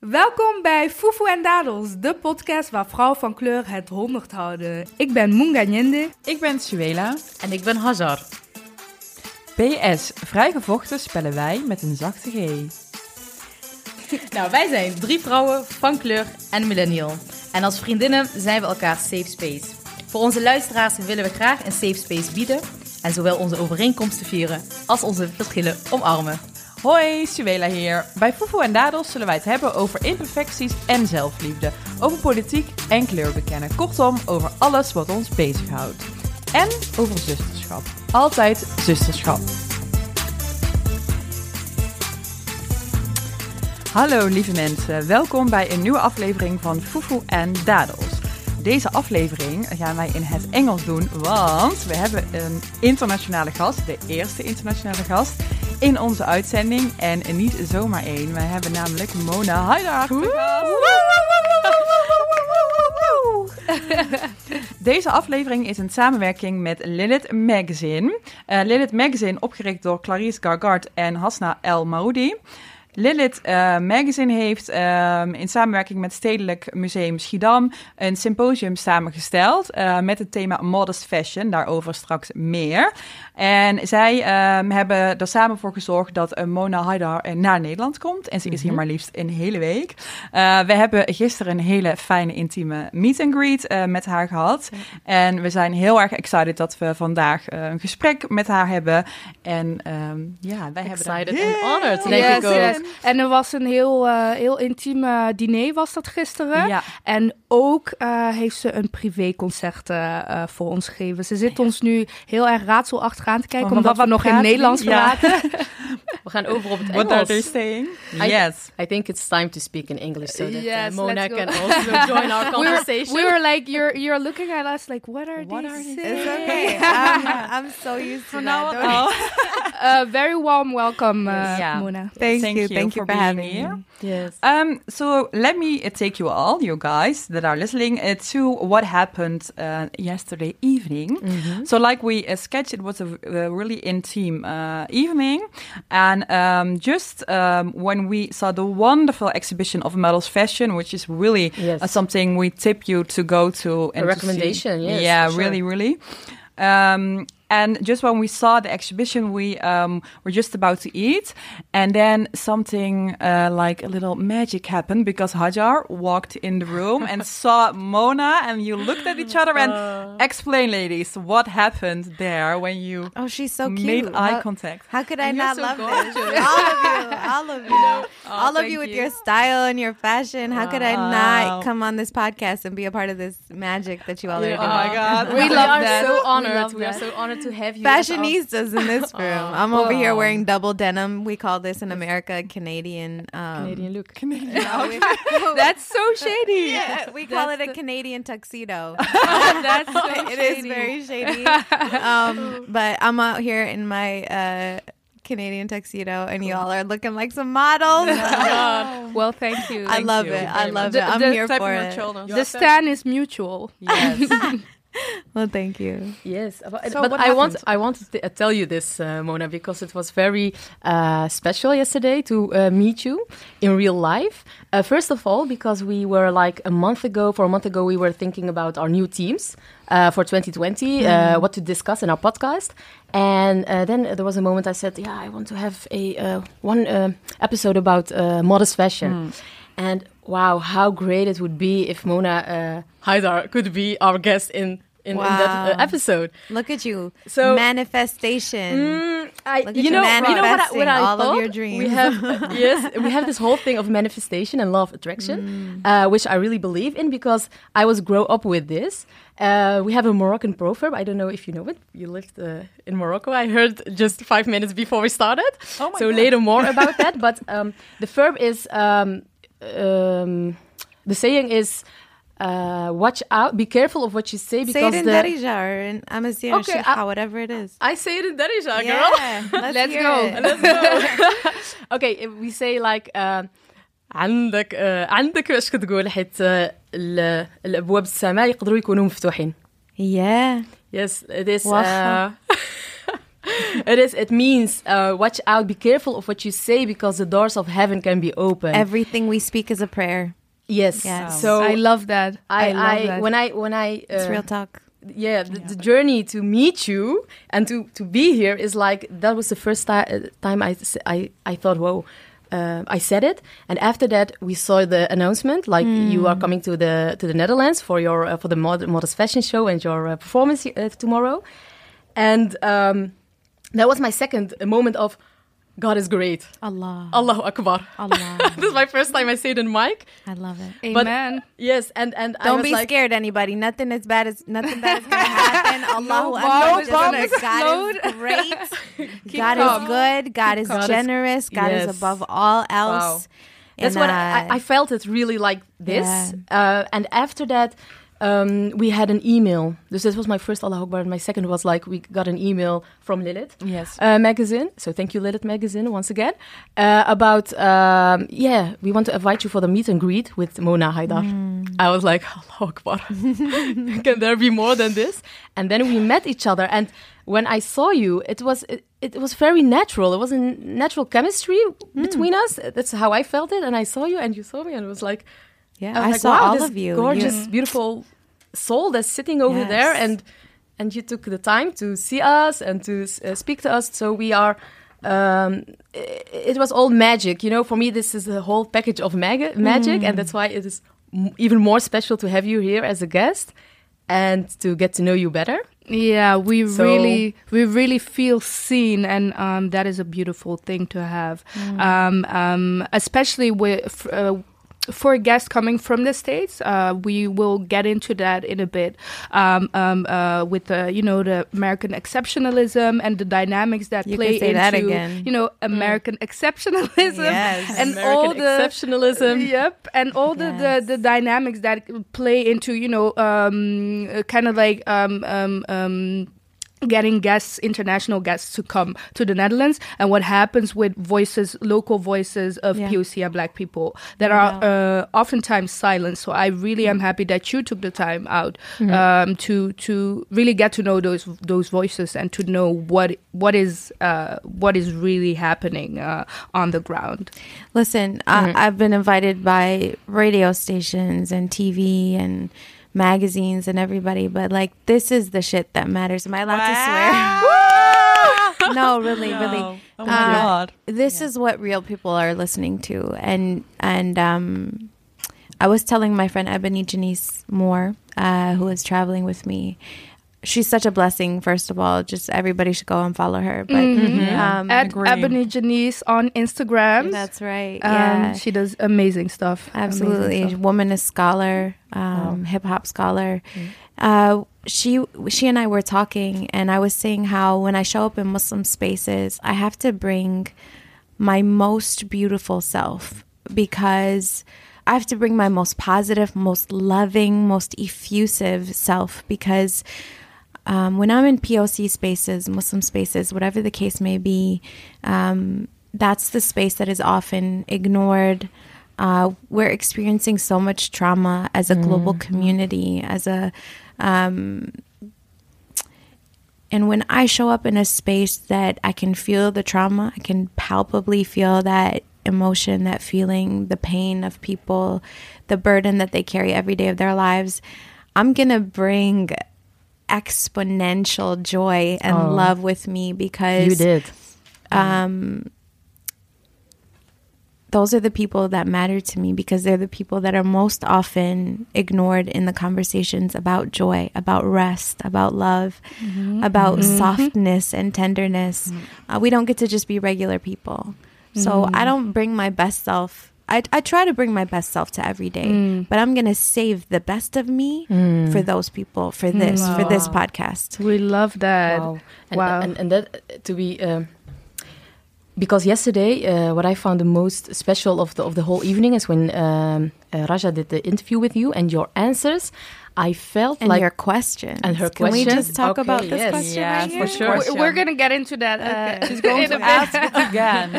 Welkom bij Fufu en Dadels, de podcast waar vrouwen van kleur het honderd houden. Ik ben Munga Nyende. Ik ben Suela. En ik ben Hazar. PS, vrijgevochten spellen wij met een zachte G. Nou, wij zijn drie vrouwen van kleur en millennial. En als vriendinnen zijn we elkaar safe space. Voor onze luisteraars willen we graag een safe space bieden en zowel onze overeenkomsten vieren als onze verschillen omarmen. Hoi, Suela hier. Bij Fufu en Dadels zullen wij het hebben over imperfecties en zelfliefde. Over politiek en kleur bekennen. Kortom, over alles wat ons bezighoudt. En over zusterschap. Altijd zusterschap. Hallo lieve mensen, welkom bij een nieuwe aflevering van Fufu en Dadels. Deze aflevering gaan wij in het Engels doen, want we hebben een internationale gast, de eerste internationale gast in onze uitzending. En niet zomaar één, wij hebben namelijk Mona Haidar. Deze aflevering is een samenwerking met Lilith Magazine. Uh, Lilith Magazine opgericht door Clarice Gargard en Hasna El Maoudi. Lilith uh, Magazine heeft um, in samenwerking met Stedelijk Museum Schiedam een symposium samengesteld uh, met het thema Modest Fashion. Daarover straks meer. En zij um, hebben er samen voor gezorgd dat uh, Mona Haidar naar Nederland komt. En ze is hier maar liefst een hele week. we hebben gisteren een hele fijne, intieme meet and greet met haar gehad. En we zijn heel erg excited dat we vandaag een gesprek met haar hebben. En um, ja, wij excited hebben excited and honored, denk Yes, ik ook. yes. En er was een heel, uh, heel intiem uh, diner was dat gisteren. Ja. En ook uh, heeft ze een privéconcert uh, voor ons gegeven. Ze zit ons nu heel erg raadselachtig aan te kijken, Maar omdat wat we nog in Nederlands praten. We gaan over op het What are they Engels. saying? I- yes. I think it's time to speak in English so that Yes, Mona can also join our we, were, conversation. we were like, you're, you're looking at us like, what are What they are saying? It's okay. I'm, I'm so used to From that. now. Uh, very warm welcome, uh, Yeah. Mona. Thank, Thank you. You Thank for you for being having here. me. yes. Um, so let me uh, take you all, you guys that are listening, uh, to what happened uh, yesterday evening. So, like we uh, sketched, it was a, a really intimate uh, evening, and um, just um, when we saw the wonderful exhibition of Modest Fashion, which is really Yes. uh, something we tip you to go to. and to see. recommendation, yes, yeah, sure. really, really. Um, and just when we saw the exhibition, we um, were just about to eat, and then something uh, like a little magic happened because Hajar walked in the room and saw Mona, and you looked at each other and Uh. explain, ladies, what happened there when you Oh, she's so cute. made eye how, contact. how could I And not so love gorgeous. this? All of you. All of you. all of you with you. your style and your fashion. How could I not come on this podcast and be a part of this magic that you all Yeah. are doing? Oh my God. We we love are that. so honored. love We, are so honored to have you. Fashionistas in this room. I'm over here wearing double denim. We call this in America Canadian. Um, Canadian look. no, we- That's so shady. Yeah, we call That's it a the- Canadian tuxedo. That's so it shady. is very shady. Um, but I'm out here in my uh, Canadian tuxedo, and y'all are looking like some models. Well, thank you. I love you it. I love much. it. I'm The- here for it. the stand is mutual. Yes. Well, thank you. Yes, but, So but I want? I wanted to uh, tell you this, uh, Mona, because it was very uh, special yesterday to uh, meet you in real life. Uh, first of all, because we were like a month ago, for a month ago, we were thinking about our new teams uh, for 2020, uh, what to discuss in our podcast, and uh, then there was a moment I said, "Yeah, I want to have a uh, one uh, episode about uh, modest fashion." And wow, how great it would be if Mona uh, Haydar could be our guest in in, in that uh, episode. Look at you. So- manifestation. Mm, I, Look at you you know, you know what I, what I all of your dreams. We have uh, yes, we have this whole thing of manifestation and law of attraction, Mm. uh, which I really believe in because I was grow up with this. Uh, we have a Moroccan proverb. I don't know if you know it. You lived uh, in Morocco. I heard just five minutes before we started. Oh my so God. later more about that. But um, the verb is um, um, the saying is. Uh, watch out! Be careful of what you say Say because it in the Darija or in Amazigh or Okay, Shikha, I- whatever it is. I say it in Darija, girl. Yeah, let's, Let's hear go. it. Let's go. okay, if we say like uh, عندك uh, عندك واش كتقول حيت uh, ال- الابواب السماء يقدروا يكونوا مفتوحين. Yeah. Yes, it is. Uh, واخا. it is. It means uh, watch out, be careful of what you say because the doors of heaven can be open. Everything we speak is a prayer. yes. Yes. So I love that. I, I, love I that. when I when I It's uh, real talk. yeah, the, the journey to meet you and to, to be here is like that was the first ti- uh, time I thought, whoa, uh, I said it, and after that we saw the announcement like you are coming to the to the Netherlands for your uh, for the mod- modest fashion show and your uh, performance uh, tomorrow, and um, that was my second moment of God is great, Allah. Allahu Akbar. Allah. this is my first time I say it in mic. I love it. But- Amen. Yes, and and Don't was be like, scared, anybody. Nothing as bad as nothing bad is gonna happen. Allahu Akbar. gonna God is great. God calm. is good. God is calm. generous. God Yes. is above all else. That's And, what uh, I, I felt it really like this. Yeah. Uh, and after that, um, we had an email. Dus this was my first Allah Akbar. And my second was like, we got an email from Lilith Yes. uh, magazine. So thank you, Lilith magazine, once again. Uh, about, um, yeah, we want to invite you for the meet and greet with Mona Haydar. I was like, Allah Akbar. Can there be more than this? And then we met each other. And when I saw you, it was it, it was very natural. It was a natural chemistry between us. That's how I felt it. And I saw you, and you saw me, and it was like, yeah, was I like, saw wow, all this of you. gorgeous, You- beautiful soul that's sitting over there, and and you took the time to see us and to uh, speak to us. So we are. Um, it, it was all magic, you know. For me, this is a whole package of mag- magic, and that's why it is m- even more special to have you here as a guest and to get to know you better. Yeah, we So- really we really feel seen, and um, that is a beautiful thing to have. Um, um, especially with. Uh, for guests coming from the states, uh, we will get into that in a bit. Um, um, uh, with the you know the American exceptionalism and the dynamics that You play can say into that again. you know American exceptionalism Yes. and American all the exceptionalism. Yep, and all the, Yes. the the dynamics that play into you know um, kind of like um, um, um, getting guests, international guests, to come to the Netherlands, and what happens with voices, local voices of Yeah. POC and Black people that are uh, oftentimes silent. So I really am happy that you took the time out Mm-hmm. um, to to really get to know those those voices and to know what what is uh, what is really happening uh, on the ground. Listen, I, I've been invited by radio stations and TV and magazines and everybody, but like this is the shit that matters. Am I allowed to swear? no, really, really. Oh my Uh, god. This is what real people are listening to, and and um, I was telling my friend Ebony Janice Moore, uh, who was traveling with me. She's such a blessing. First of all, just everybody should go and follow her. But um, At agree. Ebony Janice on Instagram. that's right. Um, yeah, She does amazing stuff. Amazing Absolutely, stuff. woman is scholar, um, hip hop scholar. Uh, she she and I were talking, and I was saying how when I show up in Muslim spaces, I have to bring my most beautiful self because I have to bring my most positive, most loving, most effusive self because um, when I'm in POC spaces, Muslim spaces, whatever the case may be, um, that's the space that is often ignored. Uh, we're experiencing so much trauma as a global community, as a um, and when I show up in a space that I can feel the trauma, I can palpably feel that emotion, that feeling, the pain of people, the burden that they carry every day of their lives, I'm going to bring exponential joy and Oh. love with me because You did. um, those are the people that matter to me because they're the people that are most often ignored in the conversations about joy, about rest, about love, about softness and tenderness. Uh, we don't get to just be regular people. So I don't bring my best self. I, I try to bring my best self to every day, but I'm going to save the best of me for those people, for this, for this podcast. We love that. Wow. And, Wow. And, and that uh, to be um, because yesterday, uh, what I found the most special of the of the whole evening is when um, uh, Raja did the interview with you and your answers. I felt And like your question. And her Can we just talk Okay, about this yes. question Yes, right for here? sure. We're, we're gonna get into that. Uh, She's going to ask it again.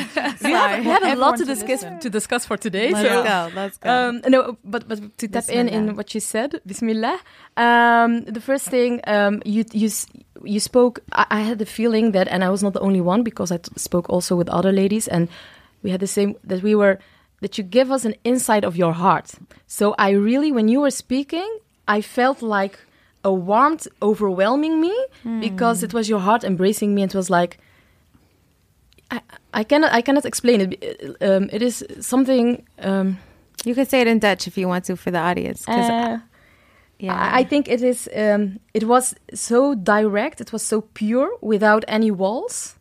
we have, we have a lot to to discuss listen. to discuss for today. Let's so go. Let's go. Um, no, but but to tap in in what you said, Bismillah. Um, the first thing um, you you you spoke. I, I had the feeling that, and I was not the only one because I t- spoke also with other ladies, and we had the same that we were that you give us an insight of your heart. So I really, when you were speaking, I felt like a warmth overwhelming me because it was your heart embracing me. and It was like. I, I cannot. I cannot explain it. Um, it is something. Um, you can say it in Dutch if you want to for the audience. 'cause uh, yeah. I I think it is. Um, it was so direct. It was so pure, without any walls,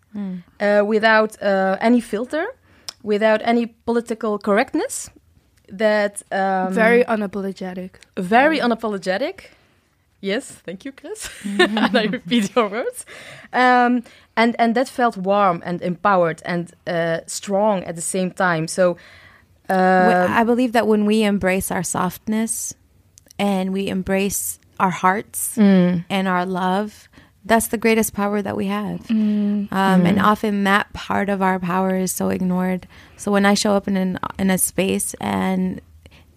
uh, without uh, any filter, without any political correctness. That um, Very unapologetic. very unapologetic. Yes, thank you, Chris. and I repeat your words. Um, and and that felt warm and empowered and uh, strong at the same time. So. Uh, I believe that when we embrace our softness and we embrace our hearts mm, and our love, that's the greatest power that we have. Um, And often that part of our power is so ignored. So when I show up in an, in a space and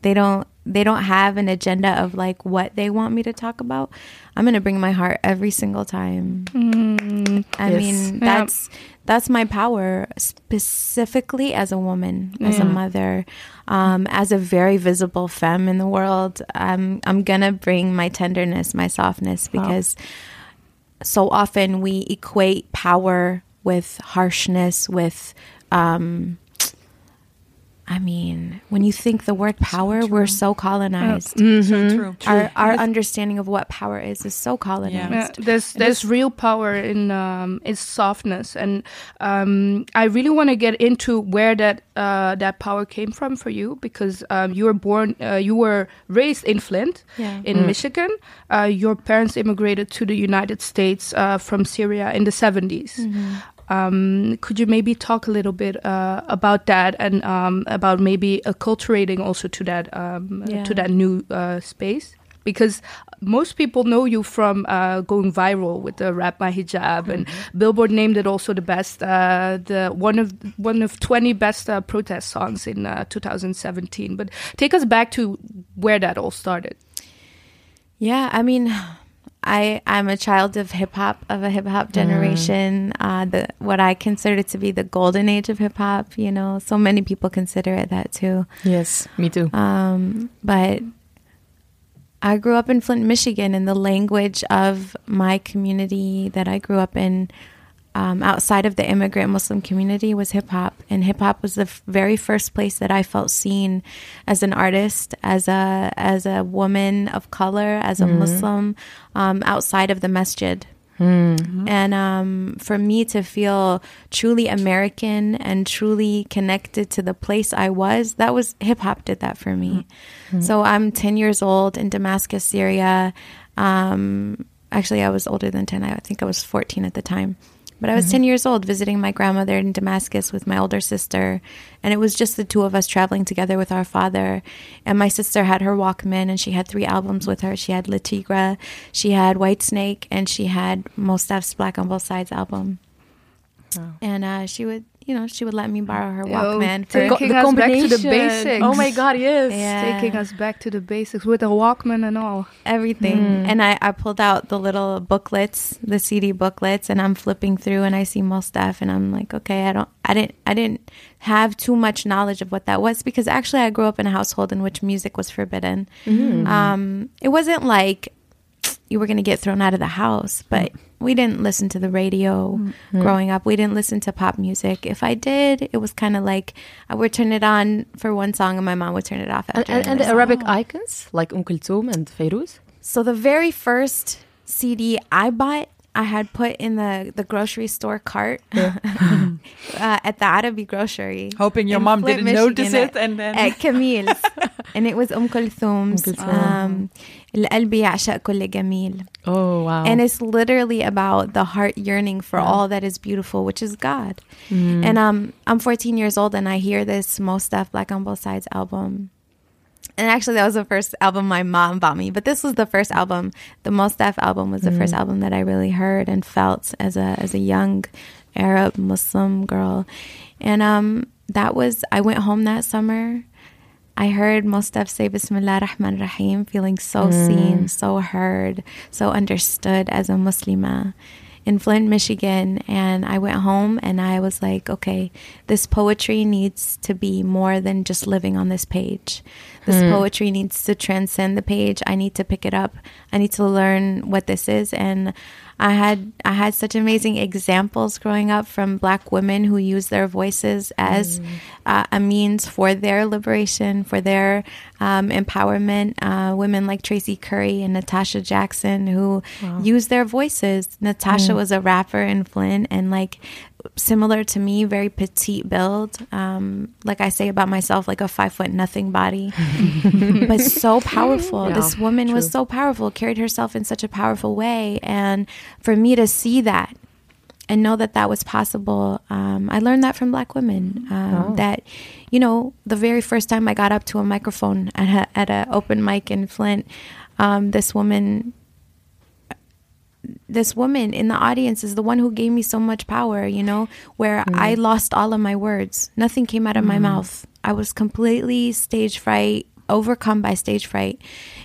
they don't they don't have an agenda of like what they want me to talk about, I'm gonna bring my heart every single time. I Yes. mean, Yeah. that's that's my power, specifically as a woman, as a mother, um, as a very visible femme in the world. I'm I'm gonna bring my tenderness, my softness, because so often we equate power with harshness, with um, I mean, when you think the word power, we're so colonized. So true. Our our understanding of what power is is so colonized. Yeah, there's there's real power in um, its softness, and um, I really want to get into where that uh, that power came from for you because um, you were born, uh, you were raised in Flint, Yeah. in Michigan. Uh, your parents immigrated to the United States uh, from Syria in the 70s. Um, could you maybe talk a little bit uh, about that and um, about maybe acculturating also to that um, Yeah. to that new uh, space? Because most people know you from uh, going viral with the "Wrap My Hijab," and Billboard named it also the best, uh, the one of one of twenty best uh, protest songs in uh, 2017. But take us back to where that all started. Yeah, I mean, I I'm a child of hip hop of a hip hop generation. Uh, the what I consider to be the golden age of hip hop. You know, so many people consider it that too. yes, me too. Um, but I grew up in Flint, Michigan, and the language of my community that I grew up in, um, outside of the immigrant Muslim community, was hip hop. And hip hop was the f- very first place that I felt seen as an artist, as a as a woman of color, as a Muslim, um, outside of the masjid. And um, for me to feel truly American and truly connected to the place I was, that was hip hop did that for me. So I'm 10 years old in Damascus, Syria. Um, actually, I was older than 10. I think I was 14 at the time. But I was 10 years old visiting my grandmother in Damascus with my older sister. And it was just the two of us traveling together with our father. And my sister had her Walkman and she had three albums with her. She had La Tigra, she had White Snake, and she had Mos Def's Black on Both Sides album. And uh, she would, you know, she would let me borrow her Yo, Walkman for taking us back to the basics. Oh my god, yes. Yeah. Taking us back to the basics with a Walkman and all. everything. And I, I pulled out the little booklets, the CD booklets, and I'm flipping through and I see Mos Def and I'm like, okay, I don't, I didn't, I didn't have too much knowledge of what that was because actually I grew up in a household in which music was forbidden. Um, it wasn't like you were going to get thrown out of the house, but we didn't listen to the radio growing up. We didn't listen to pop music. If I did, it was kind of like I would turn it on for one song and my mom would turn it off after. And, and, and the. Arabic icons like Umm Kulthum and Fairuz. So the very first CD I bought, I had put in the, the grocery store cart yeah. uh, at the Arabi grocery. Hoping your mom Flint, didn't Michigan notice at, it and then. At Camille's. and it was Um Kulthum's. Um, Oh, wow. And it's literally about the heart yearning for yeah. all that is beautiful, which is God. Mm. And um, I'm 14 years old and I hear this Mos Def Black on Both Sides album and actually that was the first album my mom bought me. But this was the first album. The most Mos Def album was the Mm. first album that i really heard and felt as a as a young arab muslim girl. And um that was i went home that summer. I heard Mos Def say Bismillah Rahman Rahim, feeling so seen, so heard, so understood as a Muslima in Flint, Michigan. And I went home and I was like, okay, this poetry needs to be more than just living on this page. This hmm. poetry needs to transcend the page. I need to pick it up. I need to learn what this is. And I had I had such amazing examples growing up from Black women who use their voices as uh, a means for their liberation, for their um, empowerment. Uh, women like Tracy Curry and Natasha Jackson who use their voices. Natasha was a rapper in Flint and like similar to me, very petite build. Um, like I say about myself, like a five foot nothing body, but so powerful. Yeah, this woman was so powerful, carried herself in such a powerful way, and for me to see that and know that that was possible, um, I learned that from Black women. Um, Oh. That you know, the very first time I got up to a microphone at a, at an open mic in Flint, um, this woman this woman in the audience is the one who gave me so much power, you know, where mm-hmm. I lost all of my words. Nothing came out of my mm-hmm. mouth. I was completely stage fright, overcome by stage fright.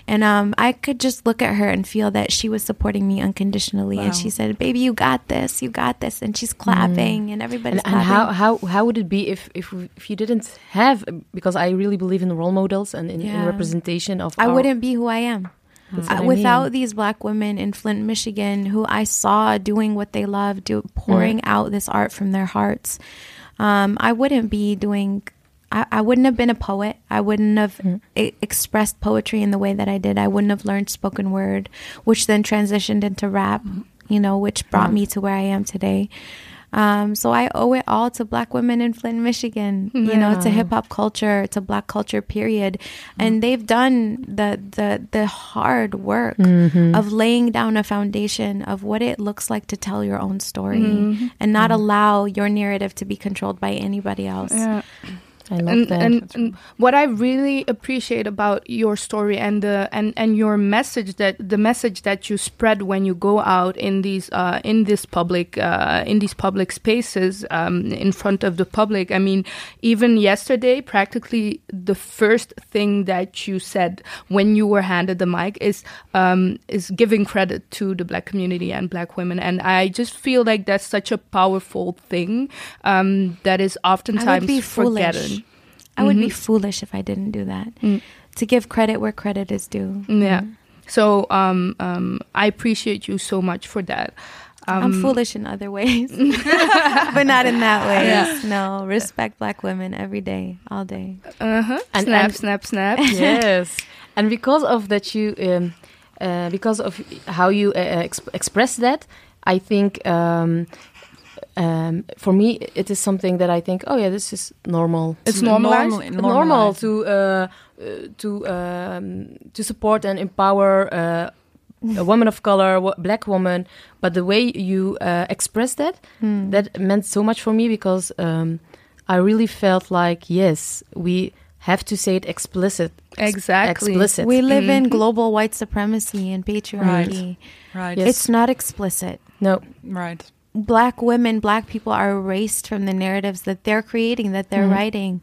And um, I could just look at her and feel that she was supporting me unconditionally. And she said, Baby, you got this, you got this. And she's clapping, mm. and everybody's And, and how, how how would it be if if if you didn't have because I really believe in role models and in, in representation of I our- wouldn't be who I am. Uh, I without mean. these black women in Flint, Michigan, who I saw doing what they love, do, pouring out this art from their hearts, um, I wouldn't be doing. I, I wouldn't have been a poet. I wouldn't have e- expressed poetry in the way that I did. I wouldn't have learned spoken word, which then transitioned into rap. You know, which brought me to where I am today. Um, so I owe it all to black women in Flint, Michigan, you know, to hip hop culture, to black culture, period. And mm. they've done the, the, the hard work mm-hmm. of laying down a foundation of what it looks like to tell your own story mm-hmm. and not mm-hmm. allow your narrative to be controlled by anybody else. Yeah. I love and, that. and, and what I really appreciate about your story and the and, and your message that the message that you spread when you go out in these uh, in this public uh, in these public spaces um, in front of the public. I mean, even yesterday, practically the first thing that you said when you were handed the mic is um, is giving credit to the black community and black women, and I just feel like that's such a powerful thing um, that is oftentimes forgotten. Foolish. I would be foolish if I didn't do that. To give credit where credit is due. Yeah. So um, um, I appreciate you so much for that. Um, I'm foolish in other ways, but not in that way. No, respect black women every day, all day. Uh-huh. And- snap, and- snap, snap. yes, and because of that, you um, uh, because of how you uh, exp- express that, I think um, um, for me it is something that I think, oh yeah, this is normal. It's Normal- normalized. normal to uh, uh, to um, to support and empower uh, a woman of color, black woman. But the way you uh, express that, Hmm. that meant so much for me because um, I really felt like yes, we have to say it explicit. ex- Exactly. Explicit. We live in global white supremacy and patriarchy. Right. Yes. It's not explicit. no. Right. Black women, black people are erased from the narratives that they're creating, that they're writing,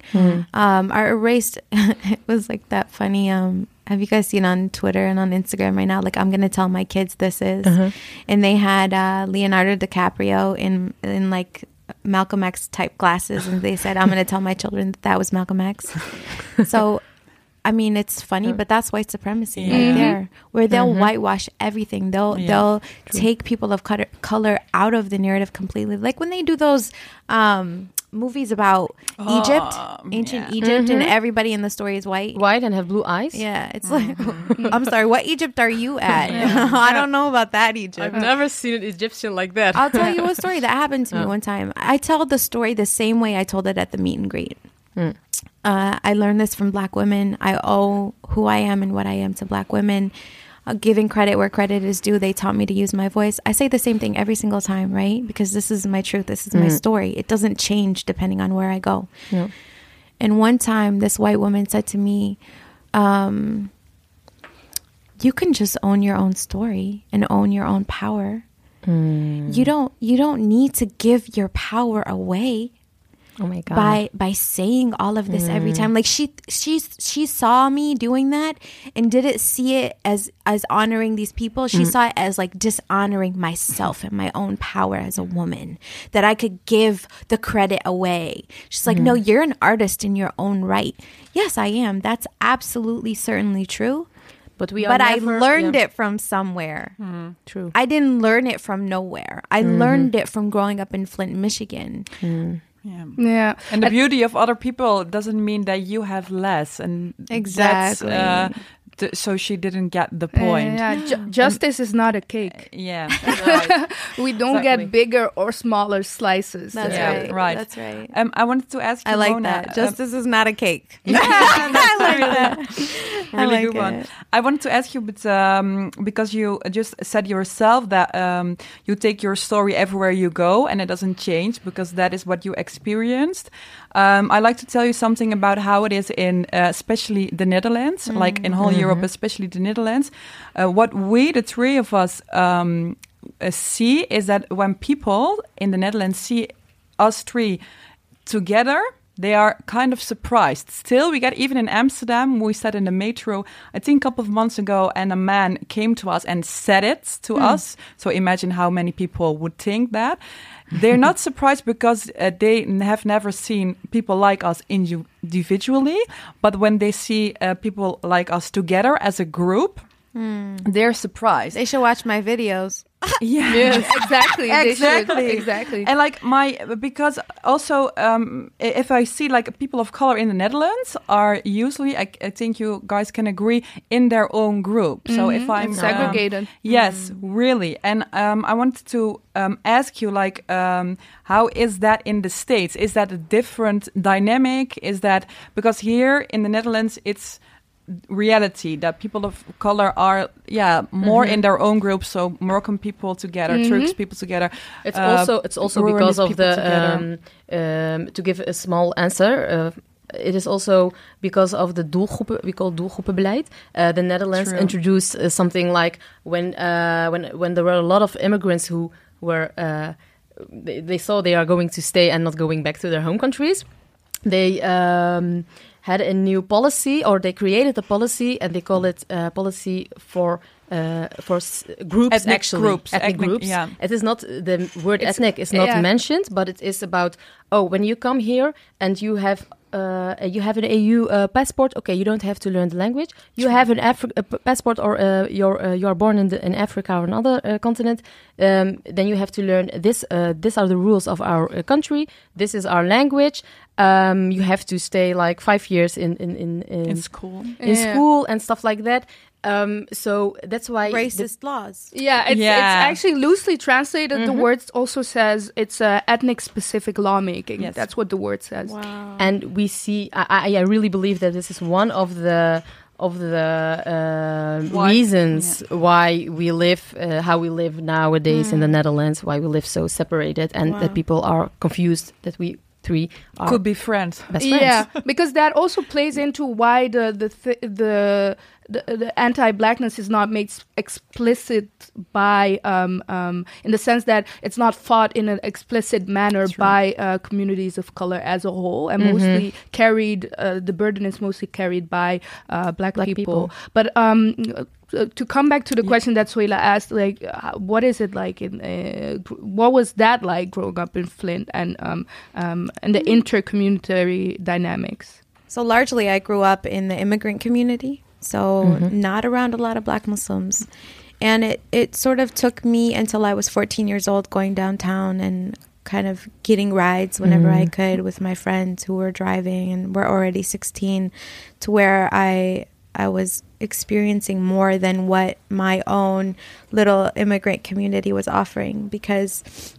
um, are erased. it was like that funny. Um, have you guys seen on Twitter and on Instagram right now? Like, I'm gonna tell my kids this is, and they had uh, Leonardo DiCaprio in in like Malcolm X type glasses, and they said, "I'm gonna tell my children that that was Malcolm X." so I mean, it's funny, but that's white supremacy Yeah. right there, where they'll whitewash everything. They'll Yeah, they'll take people of color, color out of the narrative completely. Like when they do those um, movies about Egypt, Um, ancient yeah. Egypt, and everybody in the story is white. White and have blue eyes. Yeah, it's like, I'm sorry, what Egypt are you at? I don't know about that Egypt. I've never seen an Egyptian like that. I'll tell you a story that happened to me one time. I tell the story the same way I told it at the meet and greet. Uh, I learned this from black women. I owe who I am and what I am to black women. Uh, giving credit where credit is due. They taught me to use my voice. I say the same thing every single time, right? Because this is my truth. This is my story. It doesn't change depending on where I go. Yeah. And one time, this white woman said to me, um, you can just own your own story and own your own power. You don't you don't need to give your power away Oh my god. by by saying all of this every mm. time. Like she she she saw me doing that and didn't see it as as honoring these people. She mm. saw it as like dishonoring myself and my own power as a woman that I could give the credit away. She's like, "No, mm. you're an artist in your own right." Yes, I am. That's absolutely certainly true. but we are But I learned yeah, it from somewhere. True. I didn't learn it from nowhere. I mm-hmm. learned it from growing up in Flint, Michigan. Yeah. Yeah. And the beauty of other people doesn't mean that you have less, and Exactly. That's, uh, th- so she didn't get the point. Yeah, ju- justice is not a cake. Yeah, right. We don't Exactly. get bigger or smaller slices. That's Yeah, right. right. That's right. Um, I wanted to ask you, I like Mona, that. um, Justice is not a cake. Yeah, that's like really, that. Really like good one. I wanted to ask you, but um, because you just said yourself that um, you take your story everywhere you go, and it doesn't change because that is what you experienced. Um, I like to tell you something about how it is in, uh, especially the Netherlands, like in whole Europe, especially the Netherlands. Uh, what we, the three of us, um, uh, see is that when people in the Netherlands see us three together they are kind of surprised. Still we get even in amsterdam we sat in the metro i think a couple of months ago and a man came to us and said it to us. So imagine how many people would think that. They're not surprised because uh, they have never seen people like us individually but when they see uh, people like us together as a group they're surprised. They should watch my videos. yeah. Yes, exactly. Exactly. Exactly. and like my because also um if i see like people of color in the netherlands are usually i, I think you guys can agree in their own group. So if i'm It's um, segregated. yes really. And um i wanted to um ask you like um how is that in the states? Is that a different dynamic? Is that because here in the netherlands it's reality that people of color are yeah more in their own groups so moroccan people together Turks people together It's uh, also it's also because of the um, um, to give a small answer. Uh, it is also because of the doelgroepen we call doelgroepenbeleid. Uh, the Netherlands True. introduced uh, something like when uh, when when there were a lot of immigrants who were uh, they, they saw they are going to stay and not going back to their home countries. They um, had a new policy, or they created a policy, and they call it uh, policy for uh, for s- groups. Ethnic actually, groups, ethnic, ethnic- groups. yeah. It is not the word It's- ethnic is not yeah. mentioned, but it is about oh, when you come here and you have. Uh, you have an EU uh, passport. Okay, you don't have to learn the language. You have an Afri- a p- passport, or uh, you're uh, you are born in the, in Africa or another uh, continent. Um, then you have to learn this. Uh, these are the rules of our uh, country. This is our language. Um, you have to stay like five years in in in, in, in school in Yeah. school and stuff like that. Um, so that's why the- Racist laws. Yeah, it's, Yeah. it's actually loosely translated. The word also says it's uh, ethnic specific lawmaking. Yes. That's what the word says. Wow. and we see I, I I really believe that this is one of the of the uh, Why- reasons why we live uh, how we live nowadays in the Netherlands why we live so separated and Wow. that people are confused that we three are could be friends best friends Yeah, because that also plays into why the the th- the the, the anti-blackness is not made explicit by um, um, in the sense that it's not fought in an explicit manner by uh, communities of color as a whole, and mostly carried. Uh, the burden is mostly carried by uh, black, Black people. people. But um, uh, to come back to the question that Suela asked, like, uh, what is it like in, uh, what was that like growing up in Flint and um, um, and the intercommunitary dynamics? So largely, I grew up in the immigrant community, so not around a lot of Black Muslims, and it it sort of took me until I was 14 years old going downtown and kind of getting rides whenever I could with my friends who were driving and were already 16, to where I I was experiencing more than what my own little immigrant community was offering because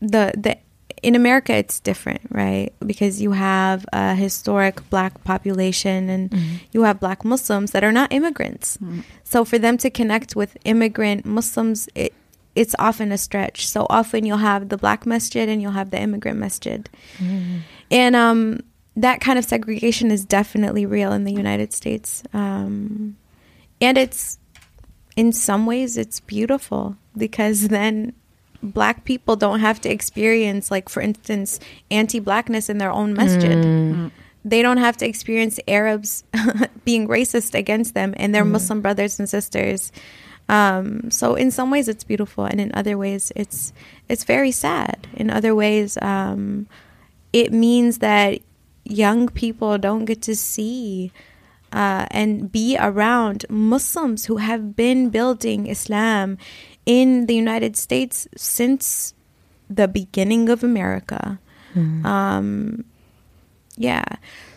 the the in America it's different, right? Because you have a historic black population and mm-hmm. you have black Muslims that are not immigrants. Mm-hmm. So for them to connect with immigrant Muslims, it, it's often a stretch. So often you'll have the black masjid and you'll have the immigrant masjid. Mm-hmm. And um that kind of segregation is definitely real in the United States. Um, and it's, in some ways, it's beautiful because then black people don't have to experience, like, for instance, anti blackness in their own masjid. They don't have to experience Arabs being racist against them and their Muslim brothers and sisters. Um, so in some ways it's beautiful, and in other ways it's it's very sad. In other ways, um, it means that young people don't get to see uh, and be around Muslims who have been building Islam in the United States since the beginning of America. Um, yeah.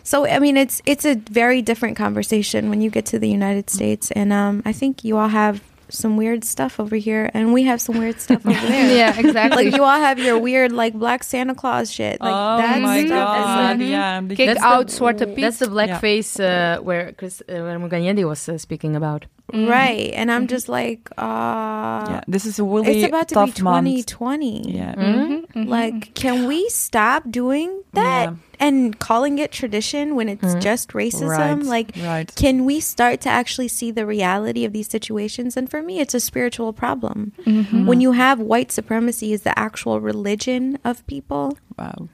So I mean, it's it's a very different conversation when you get to the United States, and um, I think you all have some weird stuff over here, and we have some weird stuff over there. yeah, exactly. Like you all have your weird like black Santa Claus shit. Like oh that my stuff is god! like Yeah, the- Kick That's the- out Zwarte Piet. That's the blackface uh, where Chris uh, where Muganyedi was uh, speaking about. right, and I'm just like, uh, yeah, this is a really it's about to tough be month. 2020. Yeah. Mm-hmm. Like, can we stop doing that Yeah. And calling it tradition when it's just racism? Right, Like, right. can we start to actually see the reality of these situations? And for me, it's a spiritual problem. Mm-hmm. When you have white supremacy as the actual religion of people, Wow.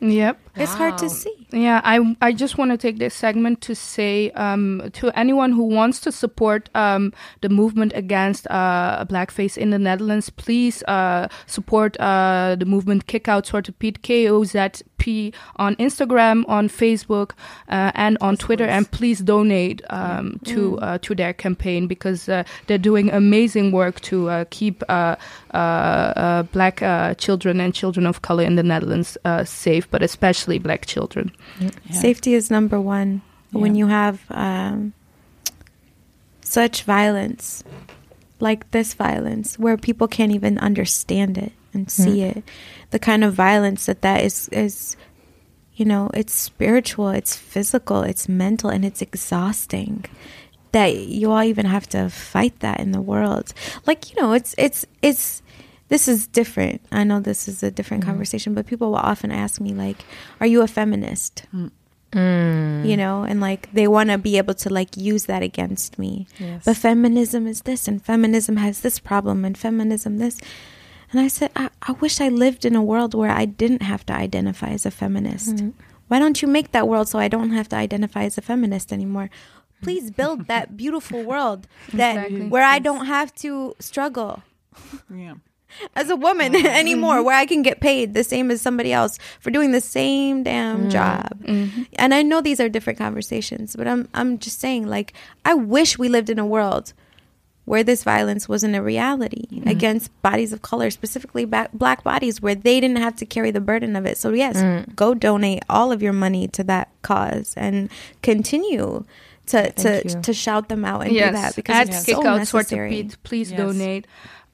Yep. It's hard to see. Yeah, I I just want to take this segment to say um, to anyone who wants to support um, the movement against uh, blackface in the Netherlands, please uh, support uh, the movement Kick Out Zwarte K O Z P on Instagram, on Facebook, uh, and on Twitter, and please donate um, to uh, to their campaign because uh, they're doing amazing work to uh, keep uh, uh, uh, black uh, children and children of color in the Netherlands uh, safe, but especially black children. Yeah. Safety is number one when you have um, such violence, like this violence, where people can't even understand it and see it. The kind of violence that that is is, you know, it's spiritual, it's physical, it's mental, and it's exhausting. That you all even have to fight that in the world. Like you know, it's it's it's. This is different. I know this is a different mm-hmm. conversation, but people will often ask me like, "Are you a feminist?" Mm. Mm. you know and like they want to be able to like use that against me. Yes. but feminism is this and feminism has this problem and feminism this. And i said I, I wish i lived in a world where i didn't have to identify as a feminist. Mm-hmm. Why don't you make that world so i don't have to identify as a feminist anymore? Please mm. build that beautiful world that Exactly. where i don't have to struggle. Yeah. As a woman mm-hmm. anymore where I can get paid the same as somebody else for doing the same damn mm-hmm. job. Mm-hmm. And I know these are different conversations, but I'm I'm just saying like I wish we lived in a world where this violence wasn't a reality against bodies of color, specifically ba- black bodies where they didn't have to carry the burden of it. So yes, mm. go donate all of your money to that cause and continue to to, you. to shout them out and do that because at it's Kick so Out Zwarte necessary. Piet, please Yes. donate.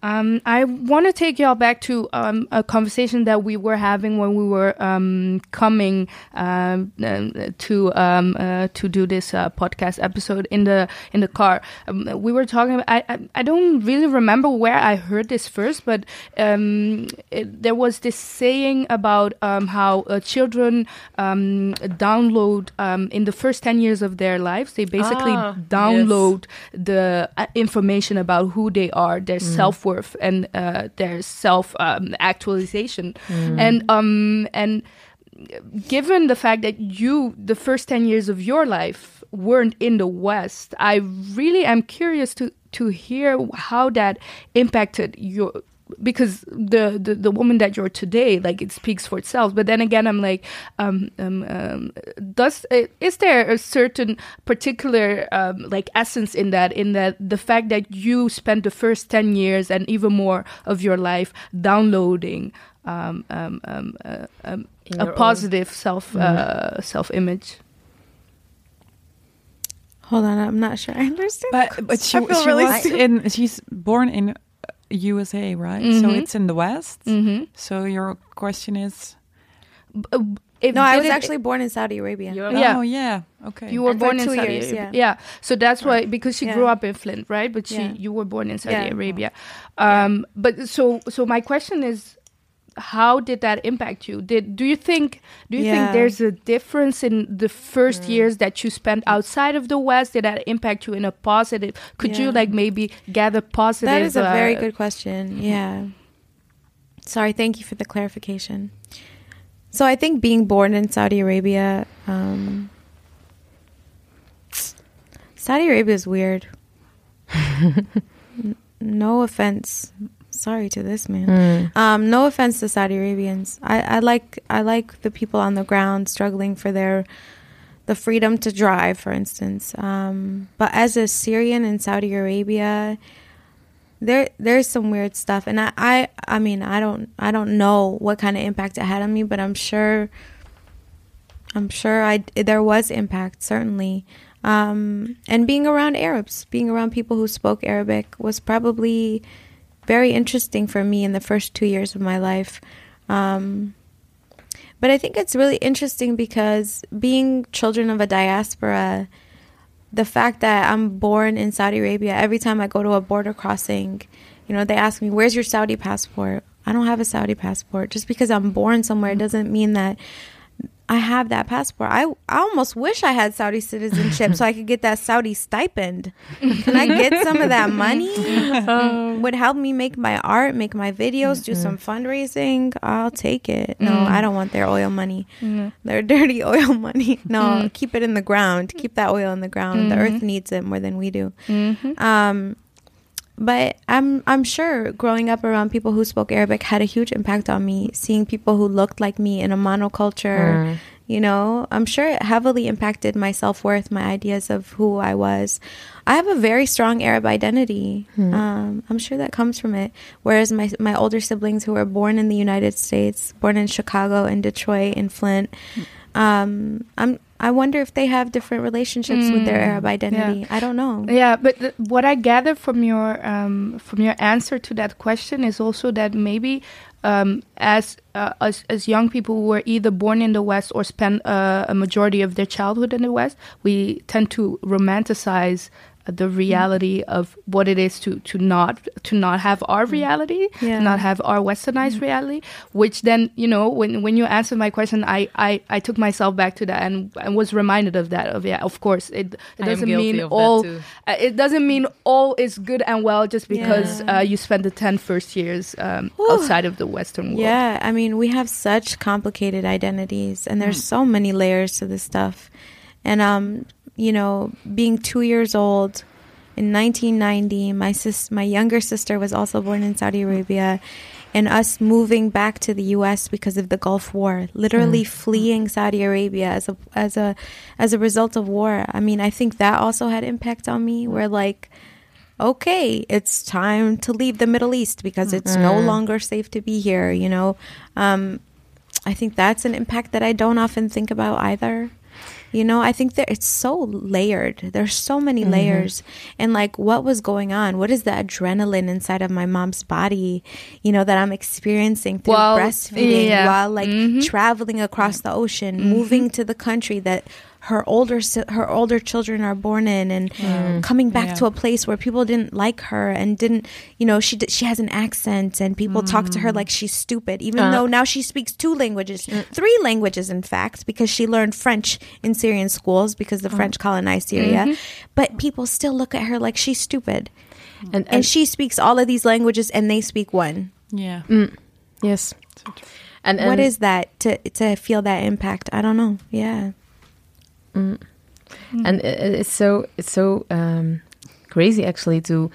Um, I want to take y'all back to um, a conversation that we were having when we were um, coming um, to um, uh, to do this uh, podcast episode in the in the car. Um, we were talking. About, I, I I don't really remember where I heard this first, but um, it, there was this saying about um, how uh, children um, download um, in the first ten years of their lives. They basically Ah, yes. download the uh, information about who they are, their self worth, and uh, their self um, actualization, and um and given the fact that you the first 10 years of your life weren't in the west i really am curious to to hear how that impacted your because the, the the woman that you're today like it speaks for itself but then again i'm like um, um, um does uh, is there a certain particular um, like essence in that in that the fact that you spent the first 10 years and even more of your life downloading um, um, um, uh, um, a your own- positive self uh, self image Hold on, I'm not sure I understand. But but she, I feel she really was stupid. in. She's born in USA, right? So Mhm. it's in the West. mm-hmm. So your question is? no, I was actually born in Saudi Arabia. Yeah. Oh yeah. Okay. You were And born in Saudi years, Arabia. yeah. So that's why because she Yeah. grew up in Flint, right? But she Yeah. you were born in Saudi Yeah. Arabia. Um but so so my question is how did that impact you? Did do you think do you Yeah. think there's a difference in the first Mm. years that you spent outside of the West? Did that impact you in a positive? Could you like maybe gather positive? That is a very uh, good question. Yeah. Sorry, thank you for the clarification. So I think being born in Saudi Arabia, um, Saudi Arabia is weird. No offense. Sorry to this man. Mm. Um, no offense to Saudi Arabians. I, I like I like the people on the ground struggling for their the freedom to drive, for instance. Um, but as a Syrian in Saudi Arabia, there there's some weird stuff, and I, I I mean I don't I don't know what kind of impact it had on me, but I'm sure I'm sure I there was impact certainly. Um, and being around Arabs, being around people who spoke Arabic was probably very interesting for me in the first two years of my life. Um, but I think it's really interesting because being children of a diaspora, the fact that I'm born in Saudi Arabia, every time I go to a border crossing, you know, they ask me, Where's your Saudi passport? I don't have a Saudi passport. Just because I'm born somewhere doesn't mean that I have that passport. I, I almost wish I had Saudi citizenship so I could get that Saudi stipend. Can I get some of that money? Um, would help me make my art, make my videos, do some fundraising. I'll take it. No, mm. I don't want their oil money. Their dirty oil money. No, mm. keep it in the ground. Keep that oil in the ground. The earth mm-hmm. needs it more than we do. Mm-hmm. Um, but I'm I'm sure growing up around people who spoke Arabic had a huge impact on me. Seeing people who looked like me in a monoculture, you know, I'm sure it heavily impacted my self worth, my ideas of who I was. I have a very strong Arab identity. Um, I'm sure that comes from it. Whereas my my older siblings who were born in the United States, born in Chicago, in Detroit, in Flint, um, I'm I wonder if they have different relationships with their Arab identity. I don't know. Yeah, but th- what I gather from your um, from your answer to that question is also that maybe um, as uh, as as young people who were either born in the West or spent uh, a majority of their childhood in the West, we tend to romanticize the reality of what it is to to not to not have our reality, Yeah. to not have our westernized reality. Which then you know when when you answered my question, I I, I took myself back to that and, and was reminded of that. Of yeah, of course it it doesn't mean all uh, it doesn't mean all is good and well just because Yeah. uh, you spent the 10 first years um, outside of the Western world. Yeah, I mean, we have such complicated identities, and there's so many layers to this stuff. And um, you know, being two years old in 1990, my sis, my younger sister was also born in Saudi Arabia, and us moving back to the U.S. because of the Gulf War, literally fleeing Saudi Arabia as a as a as a result of war. I mean, I think that also had impact on me. Where like okay, it's time to leave the Middle East because it's no longer safe to be here, you know. Um, I think that's an impact that I don't often think about either. You know, I think that it's so layered. There's so many layers. And like what was going on? What is the adrenaline inside of my mom's body, you know, that I'm experiencing through breastfeeding yeah. while like Mhm. traveling across the ocean, moving to the country that her older her older children are born in and mm-hmm. coming back Yeah. to a place where people didn't like her and didn't you know she she has an accent and people talk to her mm. like she's stupid even Uh. though now she speaks two languages mm. three languages in fact because she learned French in Syrian schools because the oh. French colonized Syria. Mm-hmm. But people still look at her like she's stupid. Mm. And, and she speaks all of these languages and they speak one. Yeah. mm. yes, and, and what is that to to feel that impact? I don't know. Yeah and i- i- it's so it's so um, crazy actually to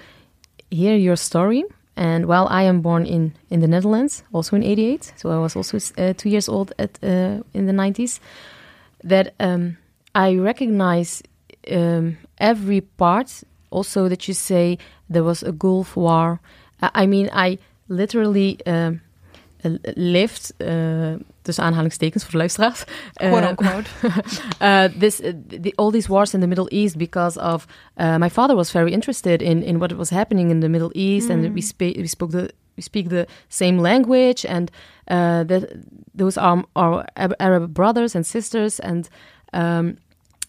hear your story. And while I am born in in the Netherlands, also in '88, so I was also uh, two years old at uh, in the '90s. That um, I recognize um, every part. Also, that you say there was a Gulf War. I mean, I literally. Um, uh, lived, uh, tussen aanhalingstekens voor de luisteraars. uh, Quote unquote. uh, this uh, the, all these wars in the Middle East because of uh, my father was very interested in in what was happening in the Middle East, and we spe- we spoke the we speak the same language, and uh, that those are our Arab- brothers and sisters, and um,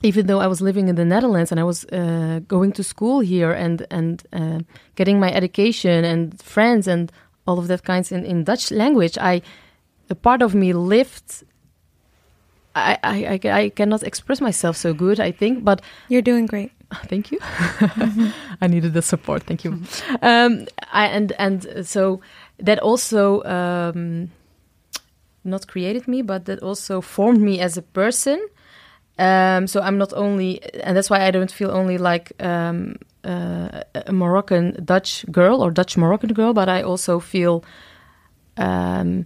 even though I was living in the Netherlands and I was uh, going to school here and and getting my education and friends and all of that kinds in, in Dutch language, I a part of me lived. I, I, I, I cannot express myself so good, I think, but You're doing great. thank you. I needed the support. Thank you. Um, I, and and so that also um, not created me, but that also formed me as a person. Um, so I'm not only, and that's why I don't feel only like um, uh, a Moroccan Dutch girl or Dutch Moroccan girl, but I also feel um,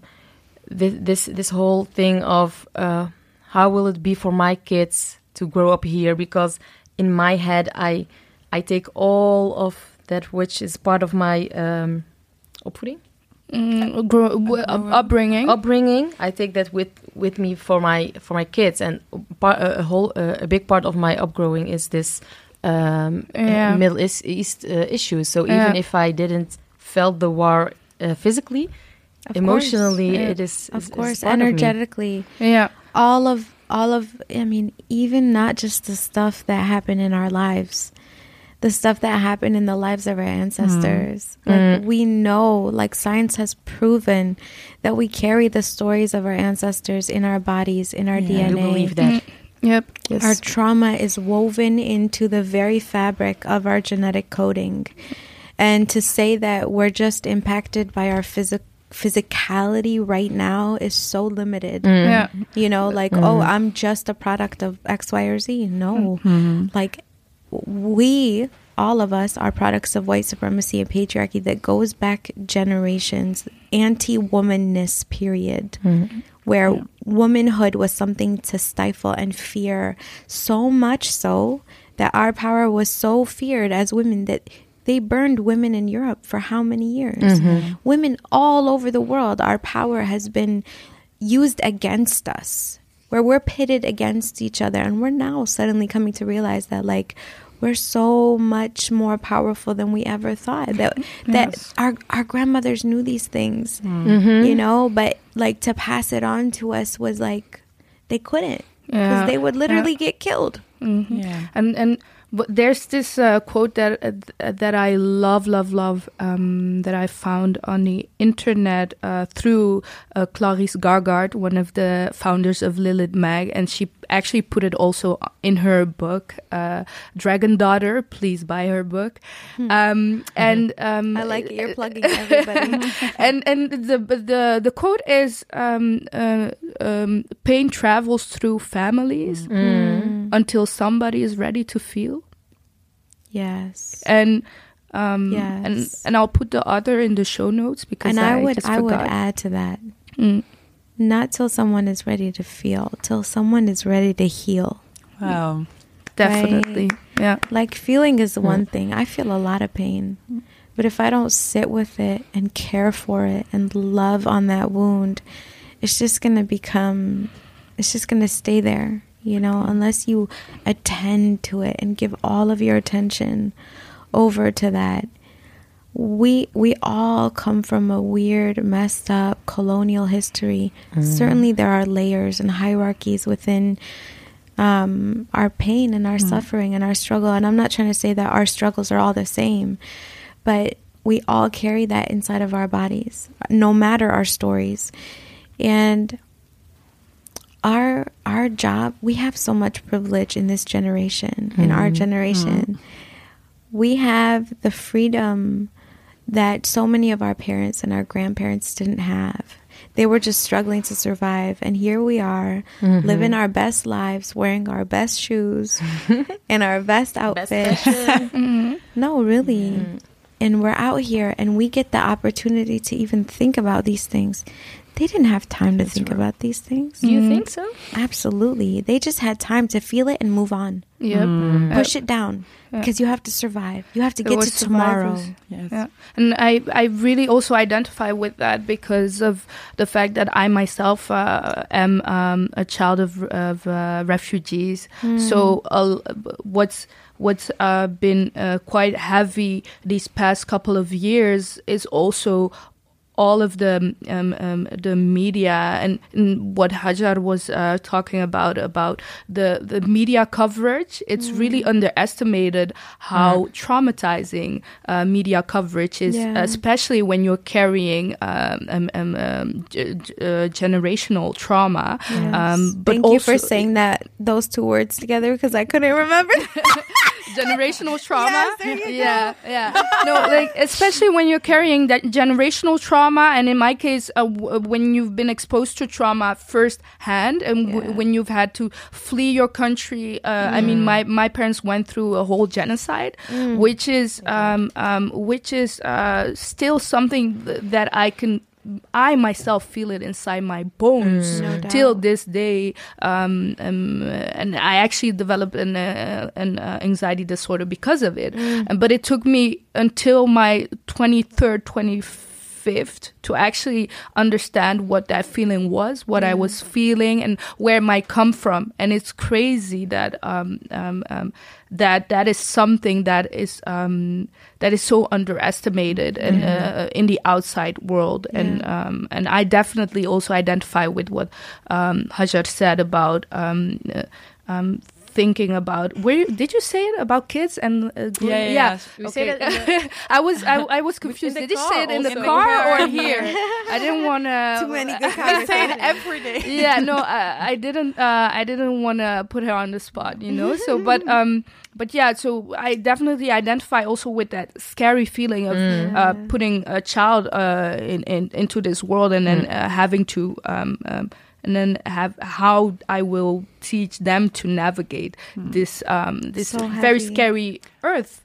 this this this whole thing of uh, how will it be for my kids to grow up here because in my head i i take all of that which is part of my um opvoeding Mm, grow, upbringing. upbringing i take that with with me for my for my kids and part, a whole uh, a big part of my upgrowing is this um Yeah. uh, middle east, east uh, issues so Yeah. even if i didn't felt the war uh, physically Of emotionally Yeah. it is course, of course, part of energetically. yeah. all of all of i mean even not just the stuff that happened in our lives the stuff that happened in the lives of our ancestors like Mm. we know like science has proven that we carry the stories of our ancestors in our bodies in our Yeah. I dna believe that Yep. yes. our trauma is woven into the very fabric of our genetic coding and to say that we're just impacted by our physic physicality right now is so limited. Mm. Yeah. you know mm. like oh i'm just a product of x y or z. No. Mm-hmm. Like we all of us are products of white supremacy and patriarchy that goes back generations anti-womanness period mm. where womanhood was something to stifle and fear so much so that our power was so feared as women that they burned women in Europe for how many years? Women all over the world, our power has been used against us, where we're pitted against each other. And we're now suddenly coming to realize that, like, we're so much more powerful than we ever thought. That that Yes. our our grandmothers knew these things, Mm-hmm. you know, but like to pass it on to us was like they couldn't because Yeah. they would literally get killed. Mhm. Yeah. And and but there's this uh, quote that uh, that I love, love, love um, that I found on the internet uh, through uh, Clarice Gargard, one of the founders of Lilith Mag, and she actually put it also in her book, uh, Dragon Daughter. Please buy her book. Um, and um, I like it. You're plugging everybody. and and the the the quote is um, uh, um, pain travels through families Mm. until somebody is ready to feel yes. and um Yes. and and I'll put the other in the show notes because And I, I, would just I would add to that. Mm. Not till someone is ready to feel, till someone is ready to heal. Wow. definitely yeah Like feeling is Mm. one thing. I feel a lot of pain. But if I don't sit with it and care for it and love on that wound, it's just going to become it's just going to stay there, you know, unless you attend to it and give all of your attention over to that. We we all come from a weird, messed up colonial history. Certainly there are layers and hierarchies within um, our pain and our suffering and our struggle. And I'm not trying to say that our struggles are all the same, but we all carry that inside of our bodies, no matter our stories. And our our job, we have so much privilege in this generation, in our mm-hmm. generation. Mm-hmm. We have the freedom that so many of our parents and our grandparents didn't have. They were just struggling to survive. And here we are, mm-hmm. living our best lives, wearing our best shoes and our best Best outfits. fashion. no, really. And we're out here and we get the opportunity to even think about these things. They didn't have time to think about these things. Do you think so? Absolutely. They just had time to feel it and move on. yep Mm. Push it down Yeah. because you have to survive. You have to get was to tomorrow. survivors. Yes. Yeah, and I I really also identify with that because of the fact that I myself uh, am um, a child of of uh, refugees. So uh, what's what's uh, been uh, quite heavy these past couple of years is also all of the um, um, the media and, and what Hajar was uh, talking about about the the media coverage. It's really underestimated how traumatizing uh, media coverage is, Yeah. especially when you're carrying um, um, um, g- g- uh, generational trauma. Um, but Thank you for saying that those two words together because I couldn't remember. generational trauma. Yes, there you yeah, yeah. No, like especially when you're carrying that generational trauma, and in my case, uh, w- when you've been exposed to trauma firsthand, and w- Yeah. when you've had to flee your country. Uh, I mean, my my parents went through a whole genocide, which is um, um, which is uh, still something th- that I can. I myself feel it inside my bones No till this day. Um, um, and I actually developed an uh, an uh, anxiety disorder because of it. And- But it took me until my twenty third, fifth to actually understand what that feeling was, what I was feeling, and where it might come from. And it's crazy that um, um, um, that that is something that is um, that is so underestimated in, uh, in the outside world. And um, and I definitely also identify with what um, Hajar said about um, uh, um, thinking about where did you say it about kids and uh, group- Yeah, yeah, yeah. Okay. in I was I, I was confused. Did you say it in the also. car In the car. or here? I didn't want to. Too many good I say it every day. yeah, no, I, I didn't. Uh, I didn't want to put her on the spot, you know. So, but um, but yeah, so I definitely identify also with that scary feeling of uh, putting a child uh in, in into this world and then uh, having to um. um and then have how I will teach them to navigate this um this So very scary earth.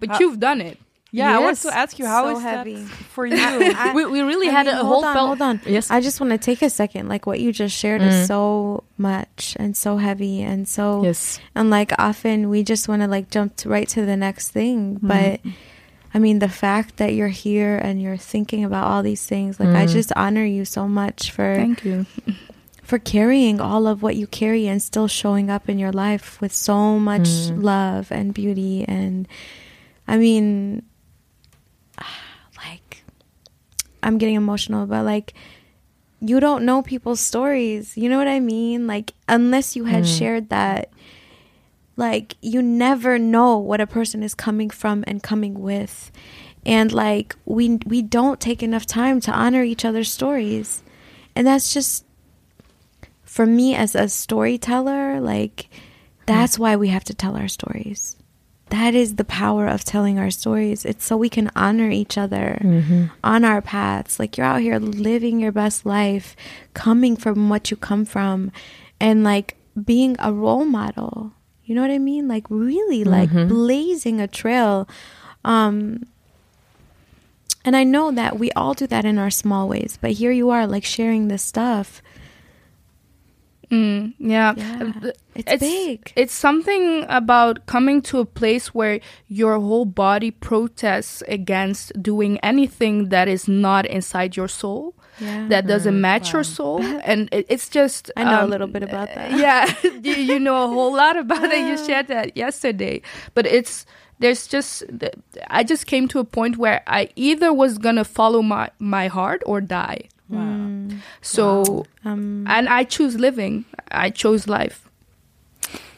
But How- you've done it. Yeah, I want to ask you, how So is heavy. that for you? we, we really I had mean, a hold whole on, hold on. Yes. I just want to take a second. Like what you just shared is so much and so heavy and so yes. and like often we just want to like jump to right to the next thing, but I mean the fact that you're here and you're thinking about all these things, like I Mm. just honor you so much for Thank you. for carrying all of what you carry and still showing up in your life with so much Mm. love and beauty and I mean like I'm getting emotional but like you don't know people's stories. You know what I mean? Like unless you had Mm. shared that like you never know what a person is coming from and coming with. And like we we don't take enough time to honor each other's stories. And that's just for me as a storyteller, like that's mm. why we have to tell our stories. That is the power of telling our stories. It's so we can honor each other mm-hmm. on our paths. Like you're out here living your best life, coming from what you come from, and like being a role model. You know what I mean? Like really like mm-hmm. blazing a trail. Um and I know that we all do that in our small ways, but here you are like sharing this stuff. Mm, yeah. Yeah. Th- It's big. It's something about coming to a place where your whole body protests against doing anything that is not inside your soul. Yeah. That doesn't match your soul, and it, it's just. I know a um, little bit about that. Yeah, you, you know a whole lot about it. You shared that yesterday, but it's there's just I just came to a point where I either was gonna follow my my heart or die. Wow. So Um, and I choose living. I chose life.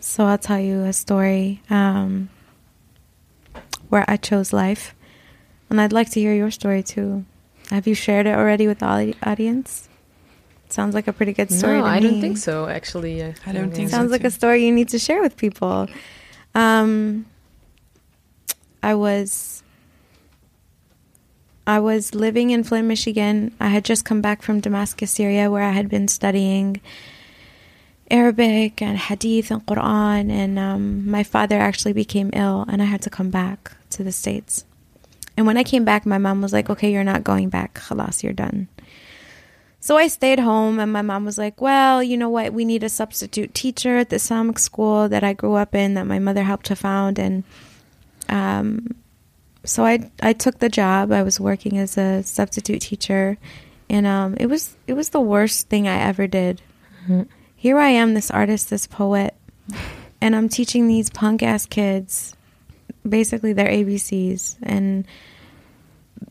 So I'll tell you a story um, where I chose life, and I'd like to hear your story too. Have you shared it already with the audi- audience? Sounds like a pretty good story. no, to I don't think so. Actually, uh, I don't think so. Sounds like a story you need to share with people. Um, I was I was living in Flint, Michigan. I had just come back from Damascus, Syria, where I had been studying Arabic and Hadith and Quran. And um, my father actually became ill, and I had to come back to the States. And when I came back, my mom was like, "Okay, you're not going back. Khalas, you're done." So I stayed home, and my mom was like, Well, you know what? We need a substitute teacher at the Islamic school that I grew up in, that my mother helped to found. And um, so I, I took the job. I was working as a substitute teacher, and um, it, was, it was the worst thing I ever did. Here I am, this artist, this poet, and I'm teaching these punk ass kids basically their ABCs. And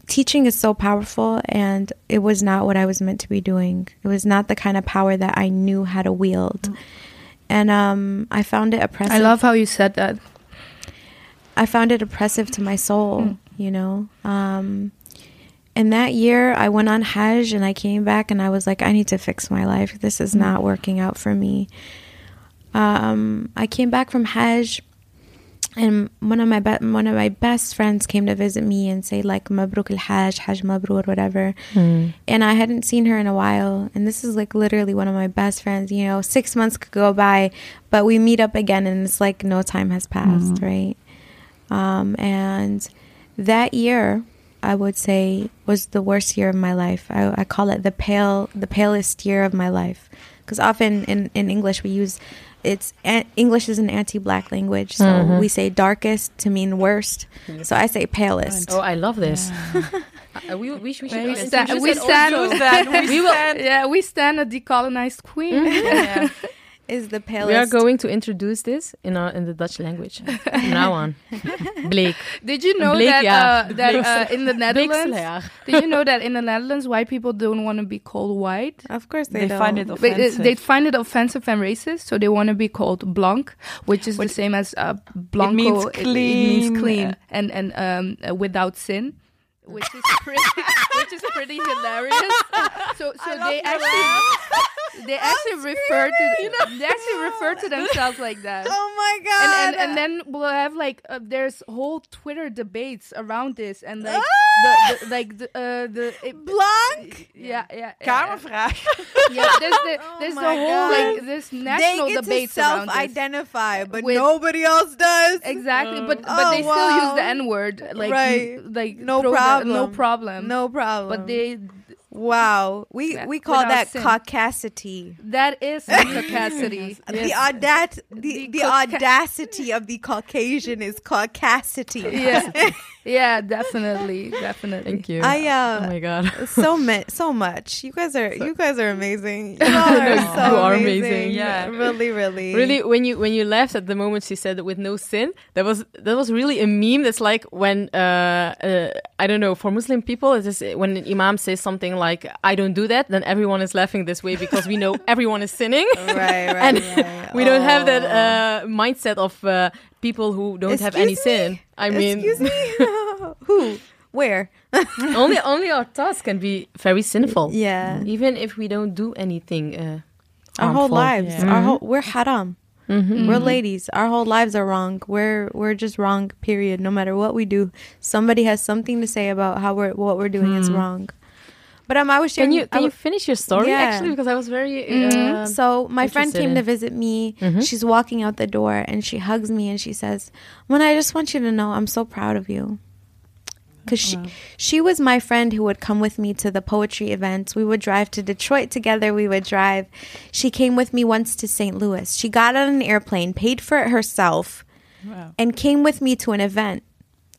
teaching is so powerful, and it was not what I was meant to be doing. It was not the kind of power that I knew how to wield, and um, I found it oppressive. I love how you said that. I found it oppressive to my soul, you know. Um, and that year, I went on Hajj and I came back and I was like, I need to fix my life. This is not working out for me. Um, I came back from Hajj, and one of my be- one of my best friends came to visit me and say like Mabruk al Hajj, Hajj Mabrur, whatever. And I hadn't seen her in a while, and this is like literally one of my best friends. You know, six months could go by, but we meet up again, and it's like no time has passed, right? Um, and that year, I would say, was the worst year of my life. I, I call it the pale, the palest year of my life, because often in in English we use it's an, English is an anti-black language, so we say darkest to mean worst. So I say palest. Oh, I love this. Uh, we, we, we should We sta- we stand- Use that. We, We stand. Yeah, we stand a decolonized queen. Yeah. Is the palest. We are going to introduce this in our in the Dutch language from now on. Bleek. Did you know Bleek, that ja. uh, that uh, in the Netherlands? Did you know that in the Netherlands, white people don't want to be called white? Of course they, They don't. find it But, uh, offensive. they find it offensive and racist, so they want to be called blanc, which is the same as uh, blanco. means It, it clean, means clean uh, and and um, uh, without sin, which is pretty, which is pretty hilarious. So so they actually they actually refer to they actually refer to themselves like that. Oh my god! and, and, and then we'll have like uh, there's whole Twitter debates around this and like Ah! the, the like the uh, the it, blank. yeah yeah yeah Kamervraag. yeah there's the there's the my whole God. like this national they get to around self-identify, but With- nobody else does. Exactly, but but Oh, they still use the. N word like Right. m- like No throw the- problem. no problem No problem. But they wow, we Yeah, we call that sin. caucasity. that is caucasity. The audat the, The the of the Caucasian is caucasity. yeah yeah definitely definitely. Thank you. I uh, oh my god. so ma- so much. You guys are you guys are amazing. You all are so You are amazing. amazing. Yeah. really, really, Really, when you when you laughed at the moment she said with no sin, that was that was really a meme. That's like when uh, uh I don't know for Muslim people, it is when an imam says something like "I don't do that," then everyone is laughing this way because we know everyone is sinning. Right, right, and right. we don't have that Oh. uh, mindset of uh, people who don't have any Excuse sin. me? I mean, Excuse me, who, where? only only our thoughts can be very sinful. Yeah, even if we don't do anything. Uh, our whole lives, Yeah. our whole we're haram. Mhm. We're ladies. Our whole lives are wrong. We're we're just wrong. Period. No matter what we do, somebody has something to say about how we're what we're doing is wrong. But um, I was Can sharing. you I can you finish your story Yeah. actually because I was very uh, so my friend came in- to visit me. Mhm. She's walking out the door and she hugs me and she says, "When I just want you to know, I'm so proud of you." Because she, she was my friend who would come with me to the poetry events. We would drive to Detroit together. We would drive. She came with me once to St. Louis. She got on an airplane, paid for it herself, Wow. and came with me to an event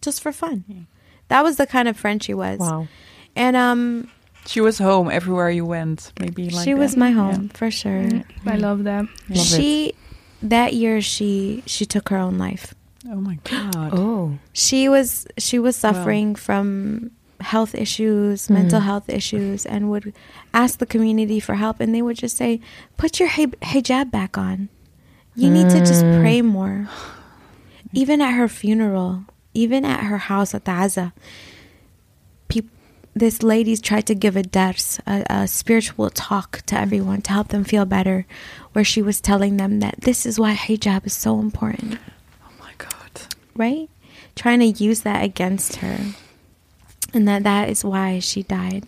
just for fun. That was the kind of friend she was. wow. And um, She was home everywhere you went. Maybe like she that. was my home for sure. I love that. Love it. she that year she she took her own life. Oh my god. Oh, She was she was suffering from health issues, mm. mental health issues, and would ask the community for help, and they would just say, "Put your hijab back on. You need to just mm. pray more." Even at her funeral, even at her house at Taza, peop- this lady tried to give a dars, a, a spiritual talk to mm. everyone to help them feel better, where she was telling them that this is why hijab is so important my god. Right? Trying to use that against her. And that that is why she died.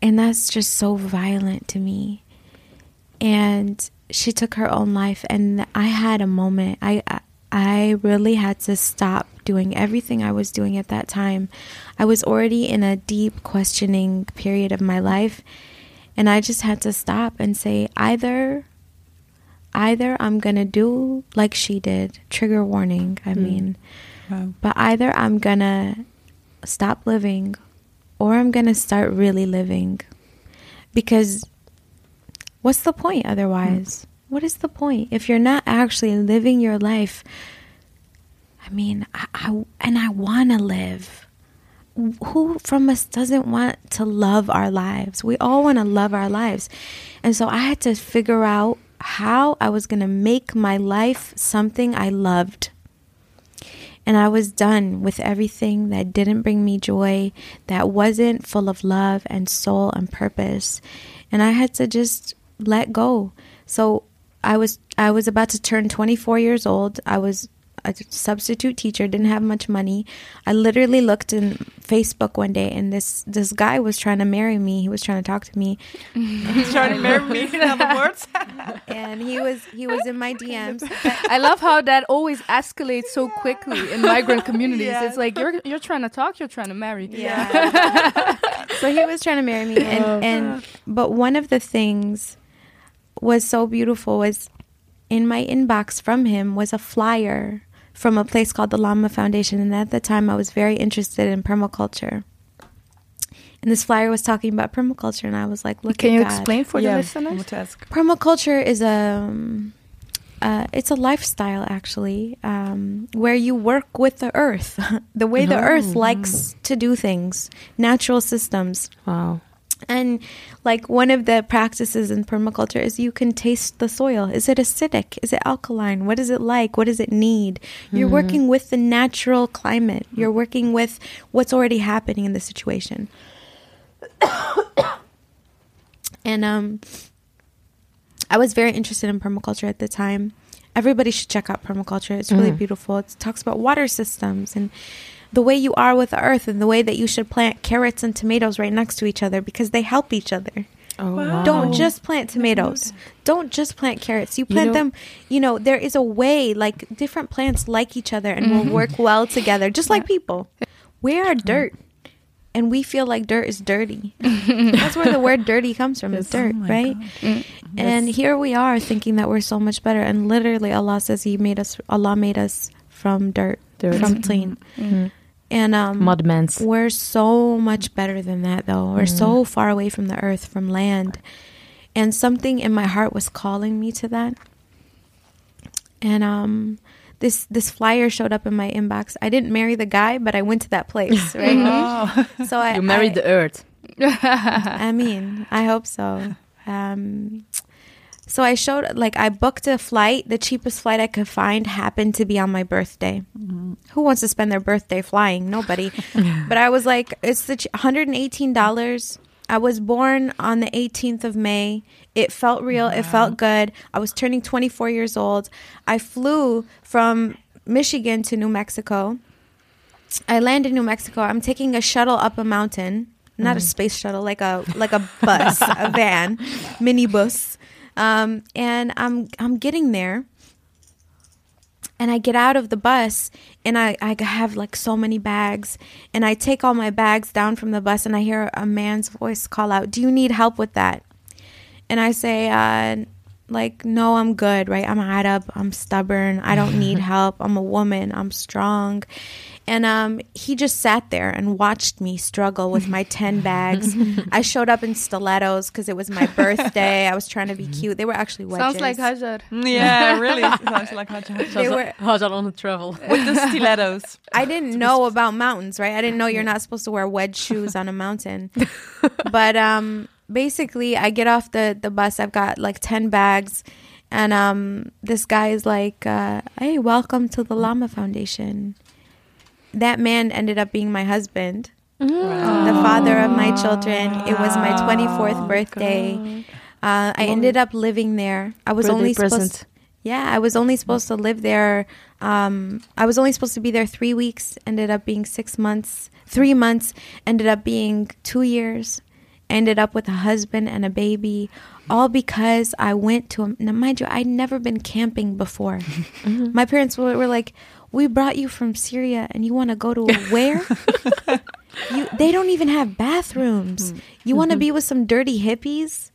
And that's just so violent to me. And she took her own life and I had a moment. I I- really had to stop doing everything I was doing at that time. I was already in a deep questioning period of my life and I just had to stop and say either either I'm going to do like she did, trigger warning, I hmm. mean, Wow. but either I'm going to stop living or I'm going to start really living. Because what's the point otherwise? Hmm. What is the point if you're not actually living your life? I mean, I, I and I want to live. who from us doesn't want to love our lives? We all want to love our lives. And so I had to figure out how I was going to make my life something I loved. And I was done with everything that didn't bring me joy, that wasn't full of love and soul and purpose. And I had to just let go. So I was I was about to turn 24 years old. I was a substitute teacher, didn't have much money. I literally looked in Facebook one day and this this guy was trying to marry me. He was trying to talk to me. He's trying to marry me, in other words. and he was he was in my DMs. I love how that always escalates so quickly in migrant communities. Yeah. It's like you're you're trying to talk, you're trying to marry. Yeah. so he was trying to marry me and oh, and but one of the things was so beautiful was in my inbox from him was a flyer from a place called the Lama Foundation and at the time I was very interested in permaculture. And this flyer was talking about permaculture and I was like, look Can at you God. explain for the I listeners? Permaculture is a um, uh, it's a lifestyle actually, um, where you work with the earth, the way the earth likes to do things, natural systems. Wow. And like one of the practices in permaculture is you can taste the soil. Is it acidic? Is it alkaline? What is it like? What does it need? You're working with the natural climate. You're working with what's already happening in the situation. and um I was very interested in permaculture at the time. Everybody should check out permaculture. It's really beautiful. It talks about water systems and the way you are with the earth and the way that you should plant carrots and tomatoes right next to each other because they help each other. Oh, Wow. Don't just plant tomatoes. Don't just plant carrots. You plant know- them, you know, there is a way like different plants like each other and will mm-hmm. work well together, just like people. We are dirt. And we feel like dirt is dirty. That's where the word dirty comes from, is dirt, Oh my right? Mm. And here we are thinking that we're so much better. And literally, Allah says He made us. Allah made us from dirt, Dirt. from clean. Mm-hmm. And um, we're so much better than that, though. We're so far away from the earth, from land. And something in my heart was calling me to that. And um, this this flyer showed up in my inbox. I didn't marry the guy, but I went to that place, right? Oh. so I You married I, the earth. I mean, I hope so. Um, so I showed, like, I booked a flight. The cheapest flight I could find happened to be on my birthday. Mm-hmm. Who wants to spend their birthday flying? Nobody. but I was like, it's the ch- $118. I was born on the 18th of May. It felt real. It felt good. I was turning 24 years old. I flew from Michigan to New Mexico. I land in New Mexico. I'm taking a shuttle up a mountain, not a mm-hmm. space shuttle, like a like a bus, a van, mini bus. Um, and I'm I'm getting there, and I get out of the bus, and I I have like so many bags, and I take all my bags down from the bus, and I hear a man's voice call out, "Do you need help with that?" And I say, uh, like, no, I'm good, right? I'm Arab. I'm stubborn. I don't need help. I'm a woman. I'm strong. And um, he just sat there and watched me struggle with my 10 bags. I showed up in stilettos because it was my birthday. I was trying to be cute. They were actually wedges. Sounds like Hajar. Yeah, really. Sounds like Hajar. They were, Hajar on the travel. With the stilettos. I didn't know about mountains, right? I didn't know you're not supposed to wear wedge shoes on a mountain. but um, basically, I get off the, the bus. I've got like 10 bags. And um, this guy is like, uh, hey, welcome to the Lama Foundation. That man ended up being my husband, the father of my children. It was my 24th birthday. Uh, I ended up living there. I was Birthday only present. supposed yeah, I was only supposed to live there. Um, I was only supposed to be there three weeks. Ended up being six months. Three months. Ended up being two years. Ended up with a husband and a baby, all because I went to. A, now, mind you, I'd never been camping before. My parents were, were like, "We brought you from Syria, and you want to go to a where? you, they don't even have bathrooms. Mm-hmm. You want to mm-hmm. be with some dirty hippies?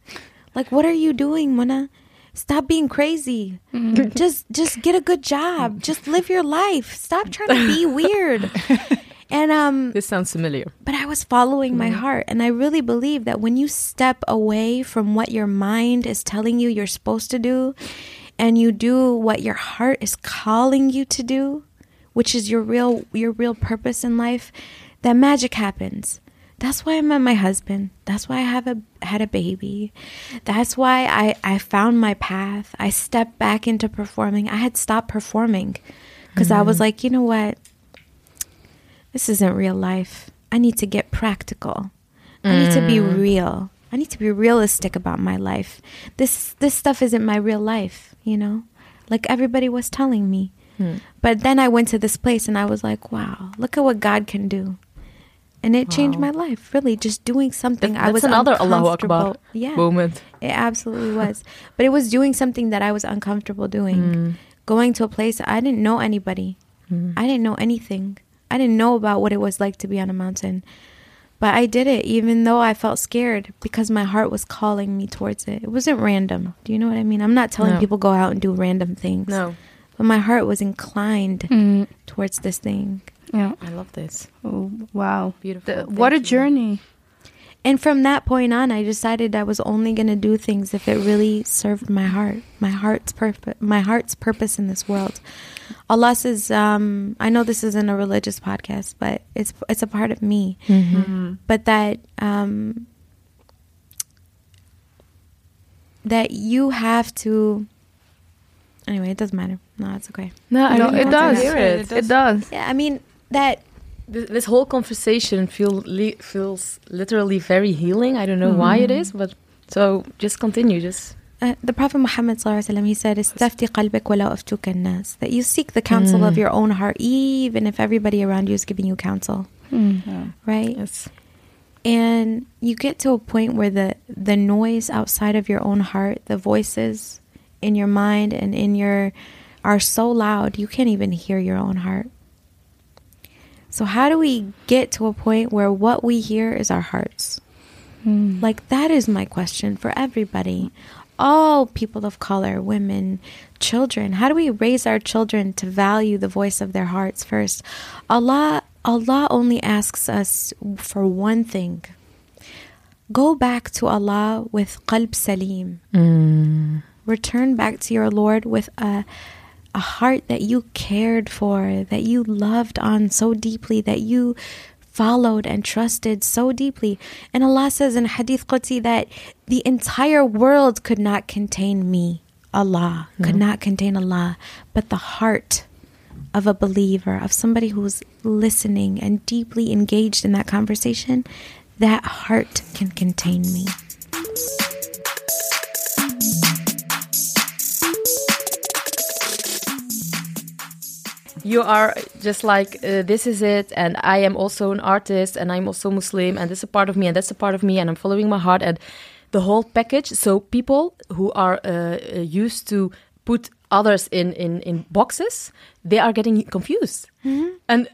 Like, what are you doing, Mona? Stop being crazy. Mm-hmm. Just just get a good job. Just live your life. Stop trying to be weird. And um This sounds familiar. but I was following my heart and I really believe that when you step away from what your mind is telling you you're supposed to do and you do what your heart is calling you to do, which is your real your real purpose in life, that magic happens. That's why I met my husband. That's why I have a had a baby. That's why I I found my path. I stepped back into performing. I had stopped performing because I was mm-hmm. like, you know what? This isn't real life. I need to get practical. I need to be mm. real. I need to be realistic about my life. This this stuff isn't my real life, you know? Like everybody was telling me. Hmm. But then I went to this place and I was like, wow, look at what God can do. And it changed my life, really, just doing something. That- I was that's another Allahu. Akbar Yeah. moment. It absolutely was. But it was doing something that I was uncomfortable doing. Hmm. Going to a place I didn't know anybody. Hmm. I didn't know anything. I didn't know about what it was like to be on a mountain. But I did it even though I felt scared because my heart was calling me towards it. It wasn't random. Do you know what I mean? I'm not telling No. people go out and do random things. No, But my heart was inclined Mm, towards this thing. yeah. I love this. Oh, wow. Beautiful. The- what a you. journey. And from that point on, I decided I was only going to do things if it really served my heart, my heart's purpose, my heart's purpose in this world. Allah says, um, I know this isn't a religious podcast, but it's it's a part of me. But that um, that you have to. Anyway, it doesn't matter. No, it's okay. No, I No, really it does. hear it. It does. Yeah, I mean that This, this whole conversation feel li- feels literally very healing. I don't know why it is, but so just continue. Just uh, the Prophet Muhammad sallallahu alaihi wasallam he said, "Istafti qalbik wala aftuka nas." That you seek the counsel of your own heart, even if everybody around you is giving you counsel, Mm. right? yes, And you get to a point where the the noise outside of your own heart, the voices in your mind and in your are so loud you can't even hear your own heart. So how do we get to a point where what we hear is our hearts? Mm. Like that is my question for everybody. All people of color, women, children. How do we raise our children to value the voice of their hearts first? Allah Allah only asks us for one thing. Go back to Allah with qalb salim. Return back to your Lord with a a heart that you cared for, that you loved on so deeply, that you followed and trusted so deeply. And Allah says in Hadith Qudsi that the entire world could not contain me, Allah, could not contain Allah, but the heart of a believer, of somebody who's listening and deeply engaged in that conversation, that heart can contain me. You are just like uh, this is it, and I am also an artist, and I'm also Muslim, and this is a part of me, and that's a part of me, and I'm following my heart, and the whole package. So people who are uh, uh, used to put others in in in boxes, they are getting confused, and.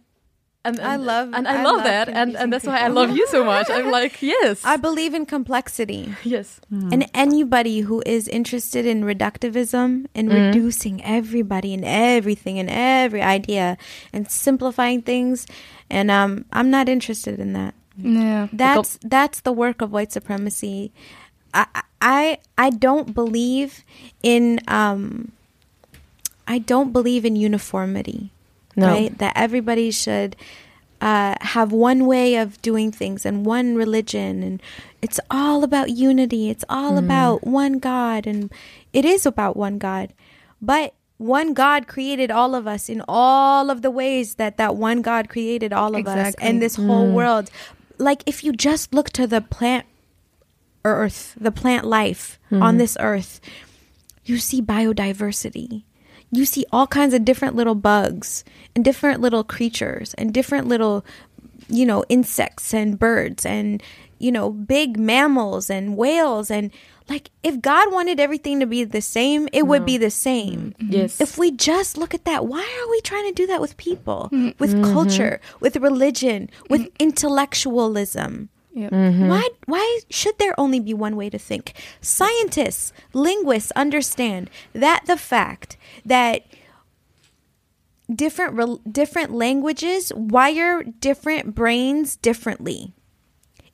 And, I love- and I, I love, love that, and and that's why I love you so much. I'm like, yes, I believe in complexity. yes, And anybody who is interested in reductivism and reducing everybody and everything and every idea and simplifying things, and um, I'm not interested in that. Yeah. That's that's the work of white supremacy. I I I don't believe in um I don't believe in uniformity. No. Right? That everybody should uh, have one way of doing things and one religion and it's all about unity. It's all mm-hmm. about one God and it is about one God. But one God created all of us in all of the ways that that one God created all of us and this whole mm. world. Like if you just look to the plant earth, the plant life on mm-hmm. this earth, you see biodiversity. You see all kinds of different little bugs and different little creatures and different little, you know, insects and birds and, you know, big mammals and whales. And like, if God wanted everything to be the same, it would be the same. Mm-hmm. Mm-hmm. yes. If we just look at that, why are we trying to do that with people, with mm-hmm. culture, with religion, with intellectualism? Yep. Mm-hmm. Why why should there only be one way to think? Scientists, linguists understand that the fact that different rel different languages wire different brains differently.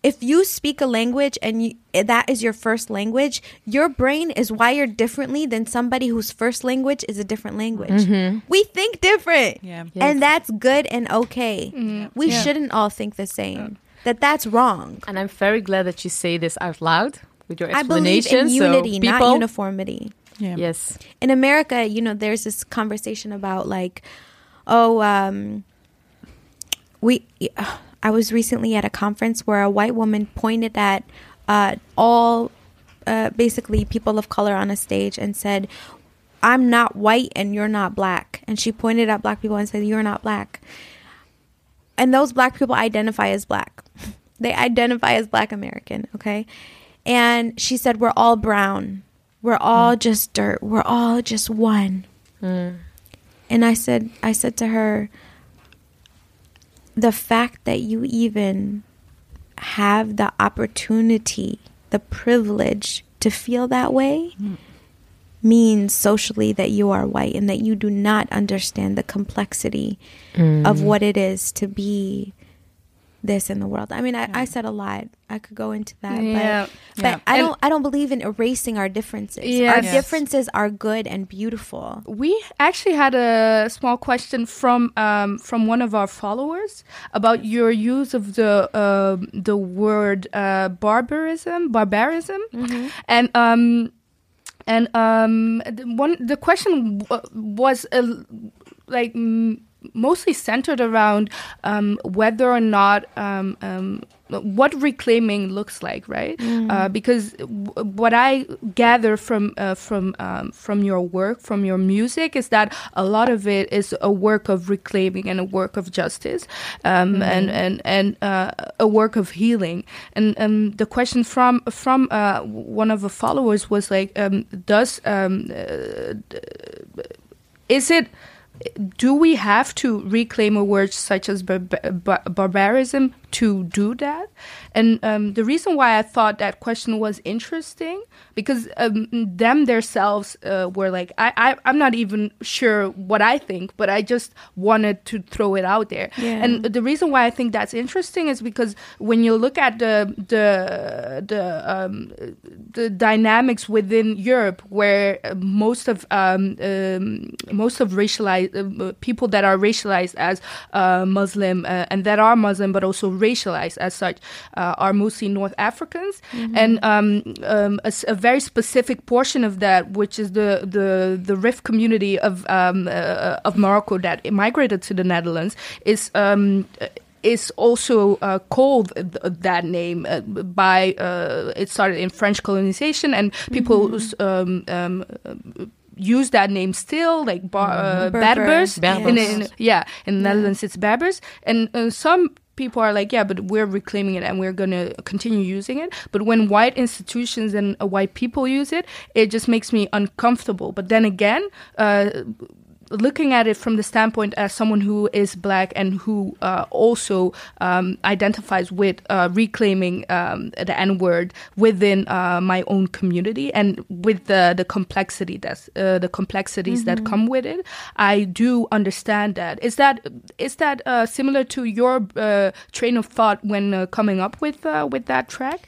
if you speak a language and you, that is your first language, your brain is wired differently than somebody whose first language is a different language. Mm-hmm. We think different. Yeah. And that's good and okay. Mm-hmm. We Yeah. shouldn't all think the same. That that's wrong. And I'm very glad that you say this out loud with your explanation. I believe explanation. in unity, so not uniformity. Yeah. Yes. in America, you know, there's this conversation about like, oh, um, we. I was recently at a conference where a white woman pointed at uh, all, uh, basically people of color on a stage and said, "I'm not white and you're not black," and she pointed at black people and said, "You're not black." And those black people identify as black. They identify as black American, okay? And she said, We're all brown. We're all mm. just dirt. We're all just one. Mm. And I said, I said to her, the fact that you even have the opportunity, the privilege to feel that way mm. Means socially that you are white and that you do not understand the complexity of what it is to be this in the world. I mean, I, I said a lot. I could go into that, Yeah. but, but Yeah. I don't. I don't believe in erasing our differences. Our Yes. Yes. differences are good and beautiful. We actually had a small question from um, from one of our followers about your use of the uh, the word uh, barbarism, barbarism, and um, and um, the one the question w- was uh, like m- mostly centered around um, whether or not um, um, what reclaiming looks like, right? Uh, because w- what I gather from uh, from um, from your work, from your music, is that a lot of it is a work of reclaiming and a work of justice, um, and and and uh, a work of healing. And um, the question from from uh, one of the followers was like, um, does um, uh, is it do we have to reclaim a word such as bar- bar- barbarism to do that? And um, the reason why I thought that question was interesting because um, them themselves uh, were like, I, I, I'm not even sure what I think, but I just wanted to throw it out there. Yeah. And the reason why I think that's interesting is because when you look at the the the um, the dynamics within Europe, where uh, most of um, um, most of racialized uh, people that are racialized as uh, Muslim uh, and that are Muslim but also racialized as such uh, are mostly North Africans, and um, um, a, s- a very specific portion of that, which is the the the Rif community of um, uh, of Morocco that migrated to the Netherlands, is. Um, is also uh, called th- that name uh, by uh, it started in French colonization and people um, um, uh, use that name still like bar, uh, Berber. Berbers. Berbers. In, in, yeah, in the Netherlands it's Berbers and uh, some people are like yeah but we're reclaiming it and we're going to continue using it. But when white institutions and uh, white people use it it just makes me uncomfortable. But then again uh, looking at it from the standpoint as someone who is black and who uh, also um, identifies with uh, reclaiming um, the N word within uh, my own community and with the the complexity that's uh, the complexities that come with it, I do understand that. Is that is that uh, similar to your uh, train of thought when uh, coming up with uh, with that track?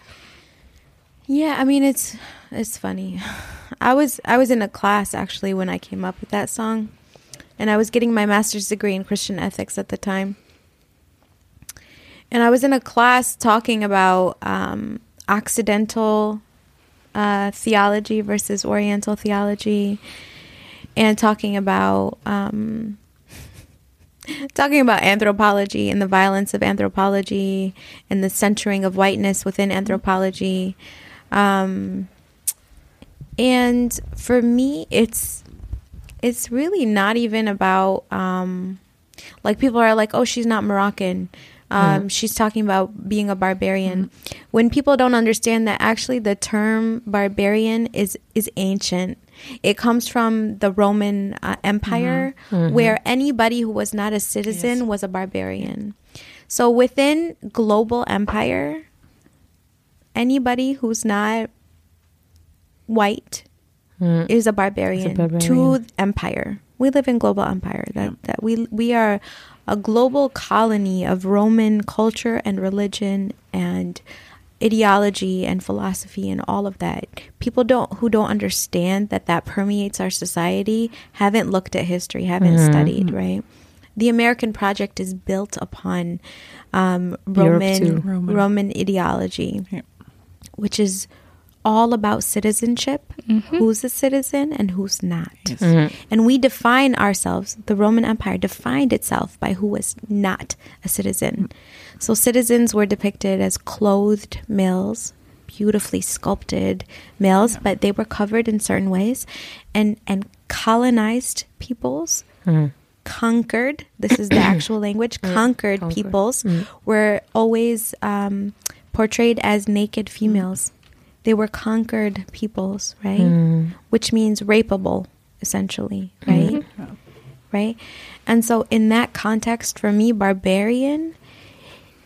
Yeah, I mean it's it's funny. I was I was in a class actually when I came up with that song, and I was getting my master's degree in Christian ethics at the time. And I was in a class talking about um, Occidental uh, theology versus Oriental theology, and talking about um, talking about anthropology and the violence of anthropology and the centering of whiteness within anthropology. Um, and for me, it's it's really not even about um, like people are like, oh, she's not Moroccan. Um, She's talking about being a barbarian. When people don't understand that actually the term barbarian is is ancient. It comes from the Roman uh, Empire, where anybody who was not a citizen Yes. was a barbarian. So within global empire, anybody who's not white is a barbarian, barbarian. to empire. We live in global empire. That that we we are a global colony of Roman culture and religion and ideology and philosophy and all of that. People don't who don't understand that that permeates our society haven't looked at history, haven't studied, right? The American project is built upon um, Roman. Roman. Roman ideology, Yeah. which is all about citizenship. Mm-hmm. Who's a citizen and who's not. Yes. Mm-hmm. And we define ourselves, the Roman Empire defined itself by who was not a citizen. So citizens were depicted as clothed males, beautifully sculpted males, but they were covered in certain ways. And and colonized peoples, mm-hmm. conquered, this is the actual language, conquered conquered. peoples were always um, portrayed as naked females. They were conquered peoples, right? Mm. Which means rapeable, essentially, mm-hmm. right? Right? And so in that context, for me, barbarian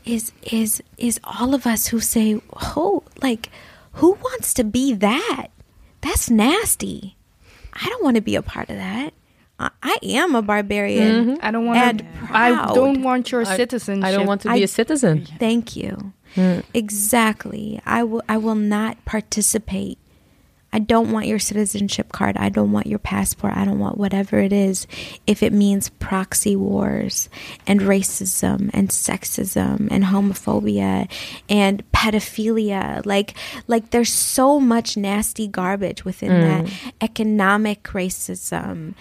is is is all of us who say, "Oh, like who wants to be that? That's nasty. I don't want to be a part of that. I, I am a barbarian. Mm-hmm. I don't want And to. I don't want your I- citizenship. I don't want to be I- a citizen. Thank you. Mm. Exactly. I will I will not participate. I don't want your citizenship card. I don't want your passport. I don't want whatever it is if it means proxy wars and racism and sexism and homophobia and pedophilia. Like like there's so much nasty garbage within that mm. economic racism,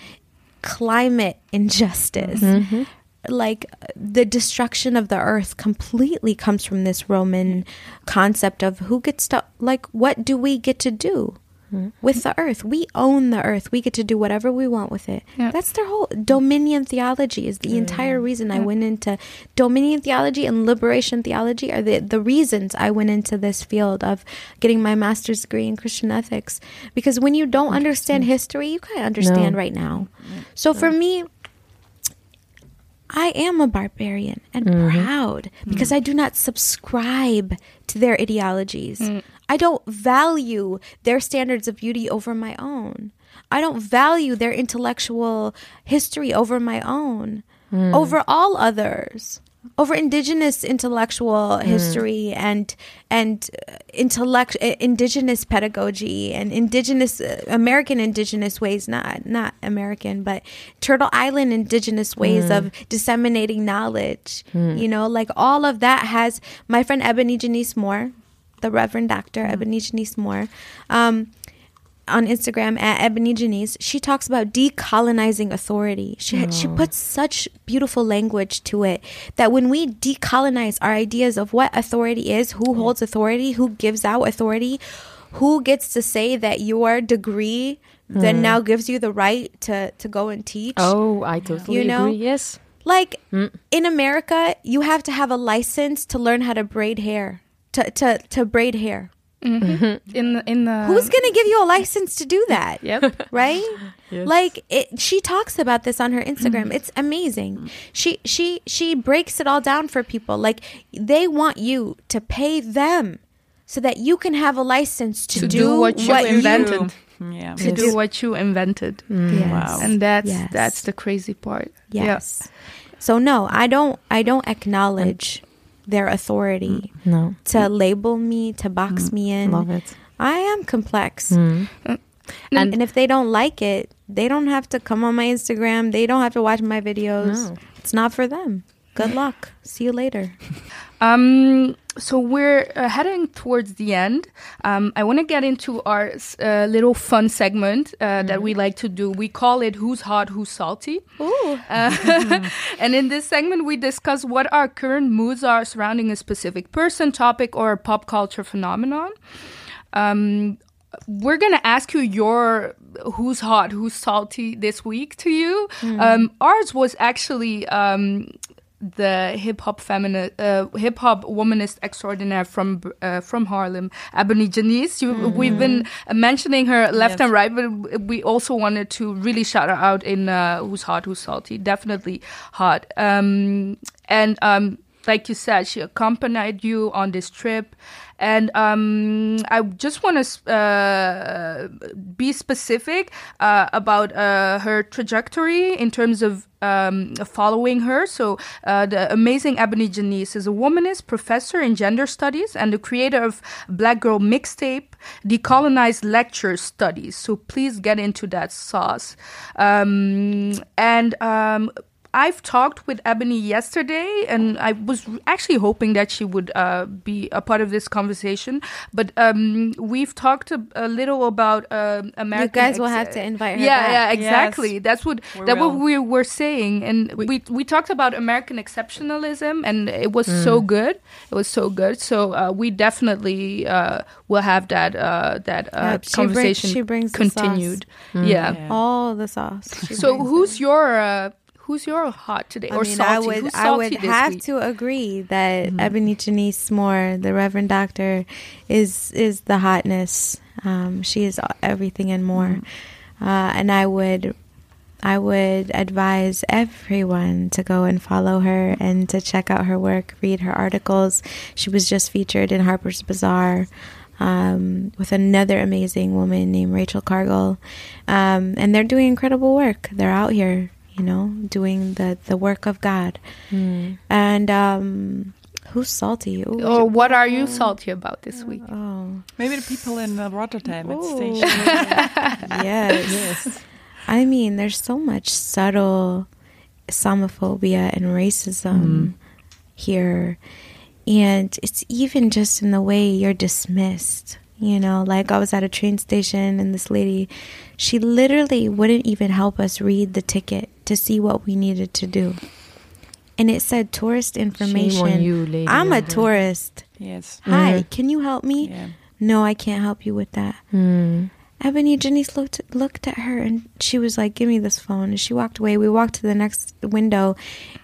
climate injustice mm-hmm. Like the destruction of the earth completely comes from this roman concept of who gets to like what do we get to do hmm. with the earth? We own the earth. We get to do whatever we want with it. Yeah. that's their whole dominion theology is the mm-hmm. entire reason i went into dominion theology and liberation theology are the, the reasons i went into this field of getting my master's degree in christian ethics. Because when you don't understand history you can't understand No. right now. Mm-hmm. So for me I am a barbarian and mm-hmm. proud mm. because I do not subscribe to their ideologies. Mm. I don't value their standards of beauty over my own. I don't value their intellectual history over my own, mm. over all others, over indigenous intellectual history and and uh, intellect uh, indigenous pedagogy and indigenous uh, American indigenous ways, not not American, but Turtle Island indigenous ways of disseminating knowledge. You know, like all of that has my friend Ebony Janice Moore, the Reverend Doctor Ebony Janice Moore. Um, on Instagram at Ebony Janice, she talks about decolonizing authority. She she oh. puts such beautiful language to it that when we decolonize our ideas of what authority is, who holds authority, who gives out authority, who gets to say that your degree then hmm. now gives you the right to to go and teach. Oh, I totally You know? agree. Yes. Like hmm. in America, you have to have a license to learn how to braid hair. To to to braid hair. Mm-hmm. in the in the Who's going to give you a license to do that? Yep. right Yes. like it she talks about this on her instagram mm-hmm. it's amazing mm-hmm. she she she breaks it all down for people like they want you to pay them so that you can have a license to, to do what you invented. Yeah. To do what you invented. Mm. yes. Wow. And that's Yes. that's the crazy part. Yeah. yes so no i don't i don't acknowledge their authority No. to label me to box me in Love it. i am complex Mm. and, if they don't like it they don't have to come on my instagram they don't have to watch my videos No. it's not for them good luck see you later Um, so we're uh, heading towards the end. Um, I want to get into our uh, little fun segment uh, that we like to do. We call it "Who's Hot, Who's Salty." Ooh. Uh, and in this segment, we discuss what our current moods are surrounding a specific person, topic, or pop culture phenomenon. Um, we're gonna ask you your who's hot, who's salty this week to you. Um, ours was actually um, the hip hop feminist, uh, hip hop womanist extraordinaire from uh, from Harlem, Ebony Janice. You, We've been mentioning her left Yes. and right, but we also wanted to really shout her out in uh, who's hot, who's salty. Definitely hot. Um, and um, like you said, she accompanied you on this trip. And um, I just want to uh, be specific uh, about uh, her trajectory in terms of um, following her. So, uh, the amazing Ebony Janice is a womanist, professor in gender studies, and the creator of Black Girl Mixtape, Decolonized Lecture Studies. So, please get into that sauce. Um, and um, I've talked with Ebony yesterday, and I was actually hoping that she would uh, be a part of this conversation. But um, we've talked a, a little about uh, American. You guys will have to invite her Yeah, back. yeah, exactly. Yes, That's what we that what we were saying, and we, we talked about American exceptionalism, and it was so good. It was so good. So uh, we definitely uh, will have that uh, that uh, Yep, she brings- conversation she brings continued. Yeah. Yeah. All the sauce. She So who's it. your uh, who's your hot today I or mean, salty? I would, who's I would have week? to agree that Ebony Janice Moore, the Reverend Doctor, is is the hotness. Um, she is everything and more. Uh, and I would, I would advise everyone to go and follow her and to check out her work, read her articles. She was just featured in Harper's Bazaar. Um, with another amazing woman named Rachel Cargle, um, and they're doing incredible work. They're out here, you know, doing the the work of God. And um, who's salty? Ooh, Or what are you salty about this week? oh, Maybe the people in uh, Rotterdam at the Ooh. station. yes. I mean, there's so much subtle Islamophobia and racism here. And it's even just in the way you're dismissed. You know, like I was at a train station and this lady, she literally wouldn't even help us read the ticket to see what we needed to do. And it said tourist information. Shame on you, lady. I'm a and, tourist. yes. Hi, Mhm. can you help me? Yeah. No, I can't help you with that. Hmm. Ebony Janice looked looked at her and she was like, "Give me this phone." And she walked away. We walked to the next window,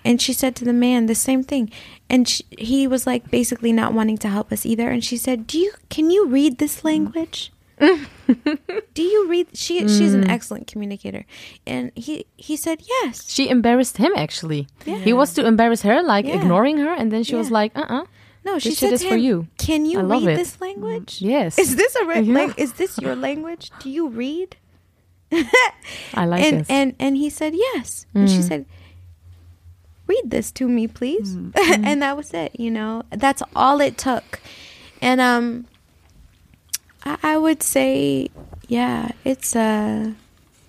and she said to the man the same thing. And she, he was like, basically not wanting to help us either. And she said, "Do you can you read this language?" Do you read? She she's an excellent communicator, and he he said yes. She embarrassed him actually. Yeah. He was to embarrass her, like Yeah. ignoring her, and then she was Yeah. like, "Uh, uh No, she This said shit is to for you. Can you read it. this language? yes, Is this a re- Yeah. lang- is this your language? Do you read? I like and this." and and he said yes and she Mm. said read this to me please Mm. and that was it you know that's all it took and um i, I would say yeah it's uh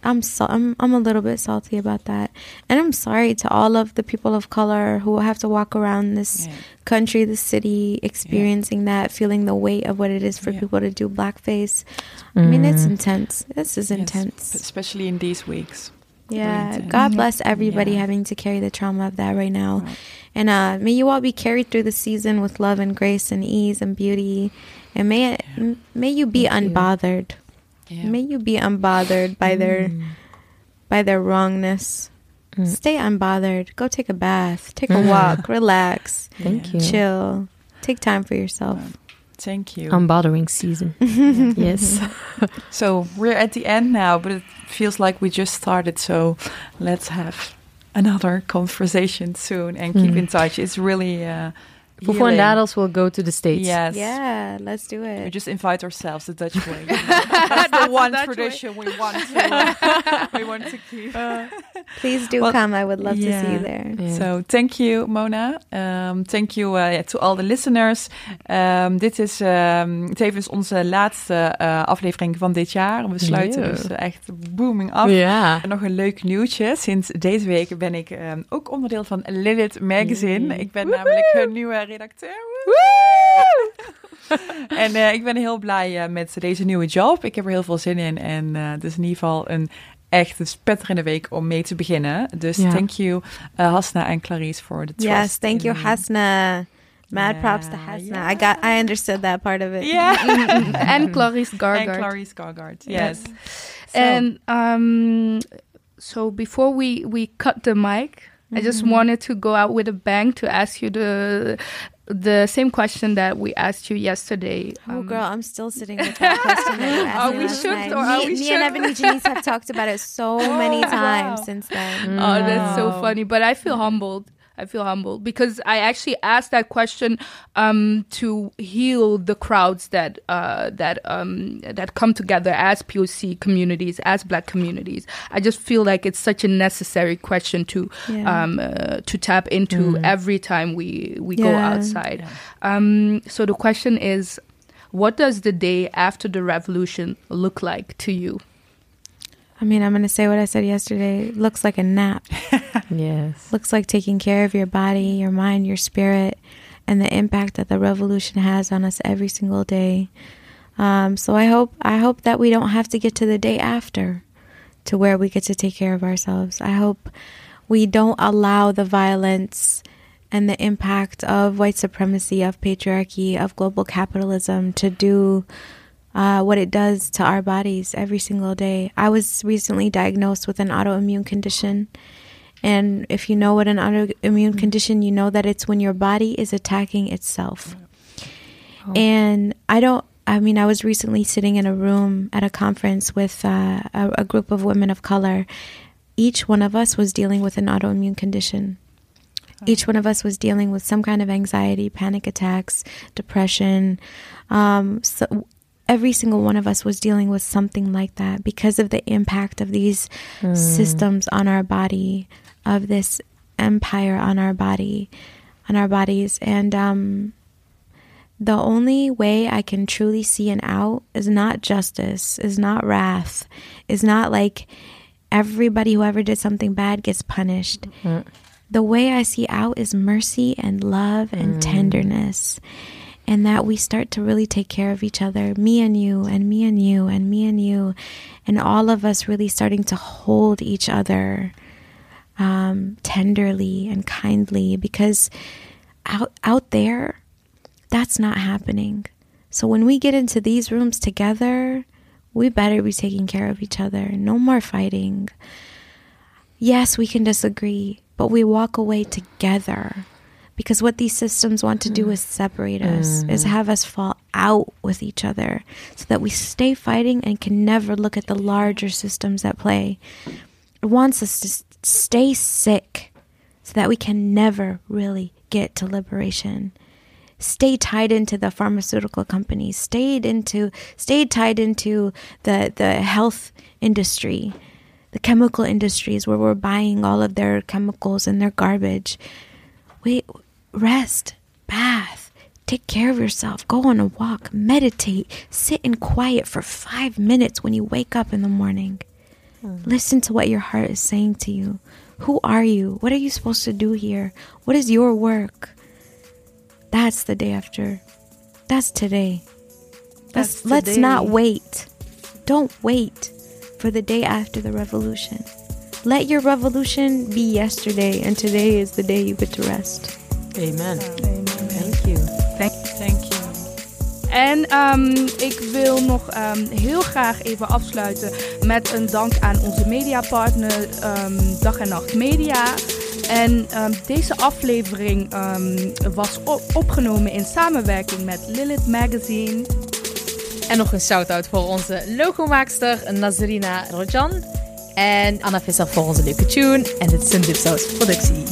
I'm so I'm I'm a little bit salty about that, and I'm sorry to all of the people of color who have to walk around this Yeah. country, this city, experiencing that, feeling the weight of what it is for Yeah. people to do blackface. I mean, it's Mm. intense. This is Yes, intense. especially in these weeks. Yeah, intense. God bless everybody Yeah. having to carry the trauma of that right now. Right. And uh, may you all be carried through the season with love and grace and ease and beauty. And may it, m- may you be Thank you. Unbothered. Yeah. May you be unbothered by their by their wrongness. Mm. Stay unbothered. Go take a bath. Take a walk. Relax. Thank you. Chill. Take time for yourself. Thank you. Unbothering season. yes. so we're at the end now, but it feels like we just started. So let's have another conversation soon and keep Mm. in touch. It's really uh, And healing. Daddles will go to the States. Yes. Yeah, let's do We it. just invite ourselves the Dutch way. That's the one way. tradition we want to we want to keep. Please do Well, come. I would love to see you there. Yeah. So thank you, Mona. Um, thank you uh, yeah, to all the listeners. Um, dit is um, tevens onze laatste uh, aflevering van dit jaar. We sluiten dus uh, echt booming af. Ja. En nog een leuk nieuwtje. Sinds deze week ben ik um, ook onderdeel van Lilith Magazine. Ik ben namelijk hun nieuwe redacteur. en uh, ik ben heel blij uh, met deze nieuwe job. Ik heb er heel veel zin in. En uh, het is in ieder geval een echt een spetterende week om mee te beginnen. Dus Ja. thank you uh, Hasna en Clarice voor de trust. Yes, thank you. Hasna. Mad props to Yeah, Hasna. I got, I understood that part of it. Yeah. and Clarice and Gargard. Clarice Gargard. Yes. So, And um, so before we, we cut the mic, I just wanted to go out with a bang to ask you the the same question that we asked you yesterday. Oh, Um, girl, I'm still sitting with that question that Are we shook night. or are me, we me shook? and Ebony Janice have talked about it so many wow. times since then. Oh, that's so funny. But I feel humbled. I feel humbled because I actually asked that question um, to heal the crowds that uh, that um, that come together as POC communities, as Black communities. I just feel like it's such a necessary question to Yeah. um, uh, to tap into every time we we go Yeah. outside. Um, so the question is, what does the day after the revolution look like to you? I mean, I'm going to say what I said yesterday. Looks like a nap. Yes. Looks like taking care of your body, your mind, your spirit, and the impact that the revolution has on us every single day. Um, so I hope I hope that we don't have to get to the day after to where we get to take care of ourselves. I hope we don't allow the violence and the impact of white supremacy, of patriarchy, of global capitalism to do uh, what it does to our bodies every single day. I was recently diagnosed with an autoimmune condition. And if you know what an autoimmune condition, you know that it's when your body is attacking itself. And I don't, I mean, I was recently sitting in a room at a conference with uh, a, a group of women of color. Each one of us was dealing with an autoimmune condition. Each one of us was dealing with some kind of anxiety, panic attacks, depression. Um, so every single one of us was dealing with something like that because of the impact of these hmm. systems on our body, of this empire on our body, on our bodies. And um, the only way I can truly see an out is not justice, is not wrath, is not like everybody who ever did something bad gets punished. Mm-hmm. The way I see out is mercy and love and mm. tenderness. And that we start to really take care of each other, me and you, and me and you, and me and you, and all of us really starting to hold each other um, tenderly and kindly because out out there, that's not happening. So when we get into these rooms together, we better be taking care of each other. No more fighting. Yes, we can disagree, but we walk away together. Because what these systems want to do mm. is separate us, is mm. have us fall out with each other so that we stay fighting and can never look at the larger systems at play. It wants us to stay sick so that we can never really get to liberation. Stay tied into the pharmaceutical companies, stayed into stayed tied into the the health industry, the chemical industries where we're buying all of their chemicals and their garbage. Wait, rest, bath, take care of yourself, go on a walk, meditate, sit in quiet for five minutes when you wake up in the morning. Hmm. Listen to what your heart is saying to you. Who are you? What are you supposed to do here? What is your work? That's the day after. That's today. Let's, That's let's not wait. Don't wait for the day after the revolution. Let your revolution be yesterday, and today is the day you get to rest. Amen. Thank you. Thank, thank you. En ehm, ik wil nog ehm, heel graag even afsluiten met een dank aan onze mediapartner ehm, Dag en Nacht Media. En ehm, deze aflevering ehm, was opgenomen in samenwerking met Lilith Magazine. En nog een shout-out voor onze logomaakster Nazarina Rojan. En Anna Visser voor onze leuke tune. En dit is een Dipsaus productie.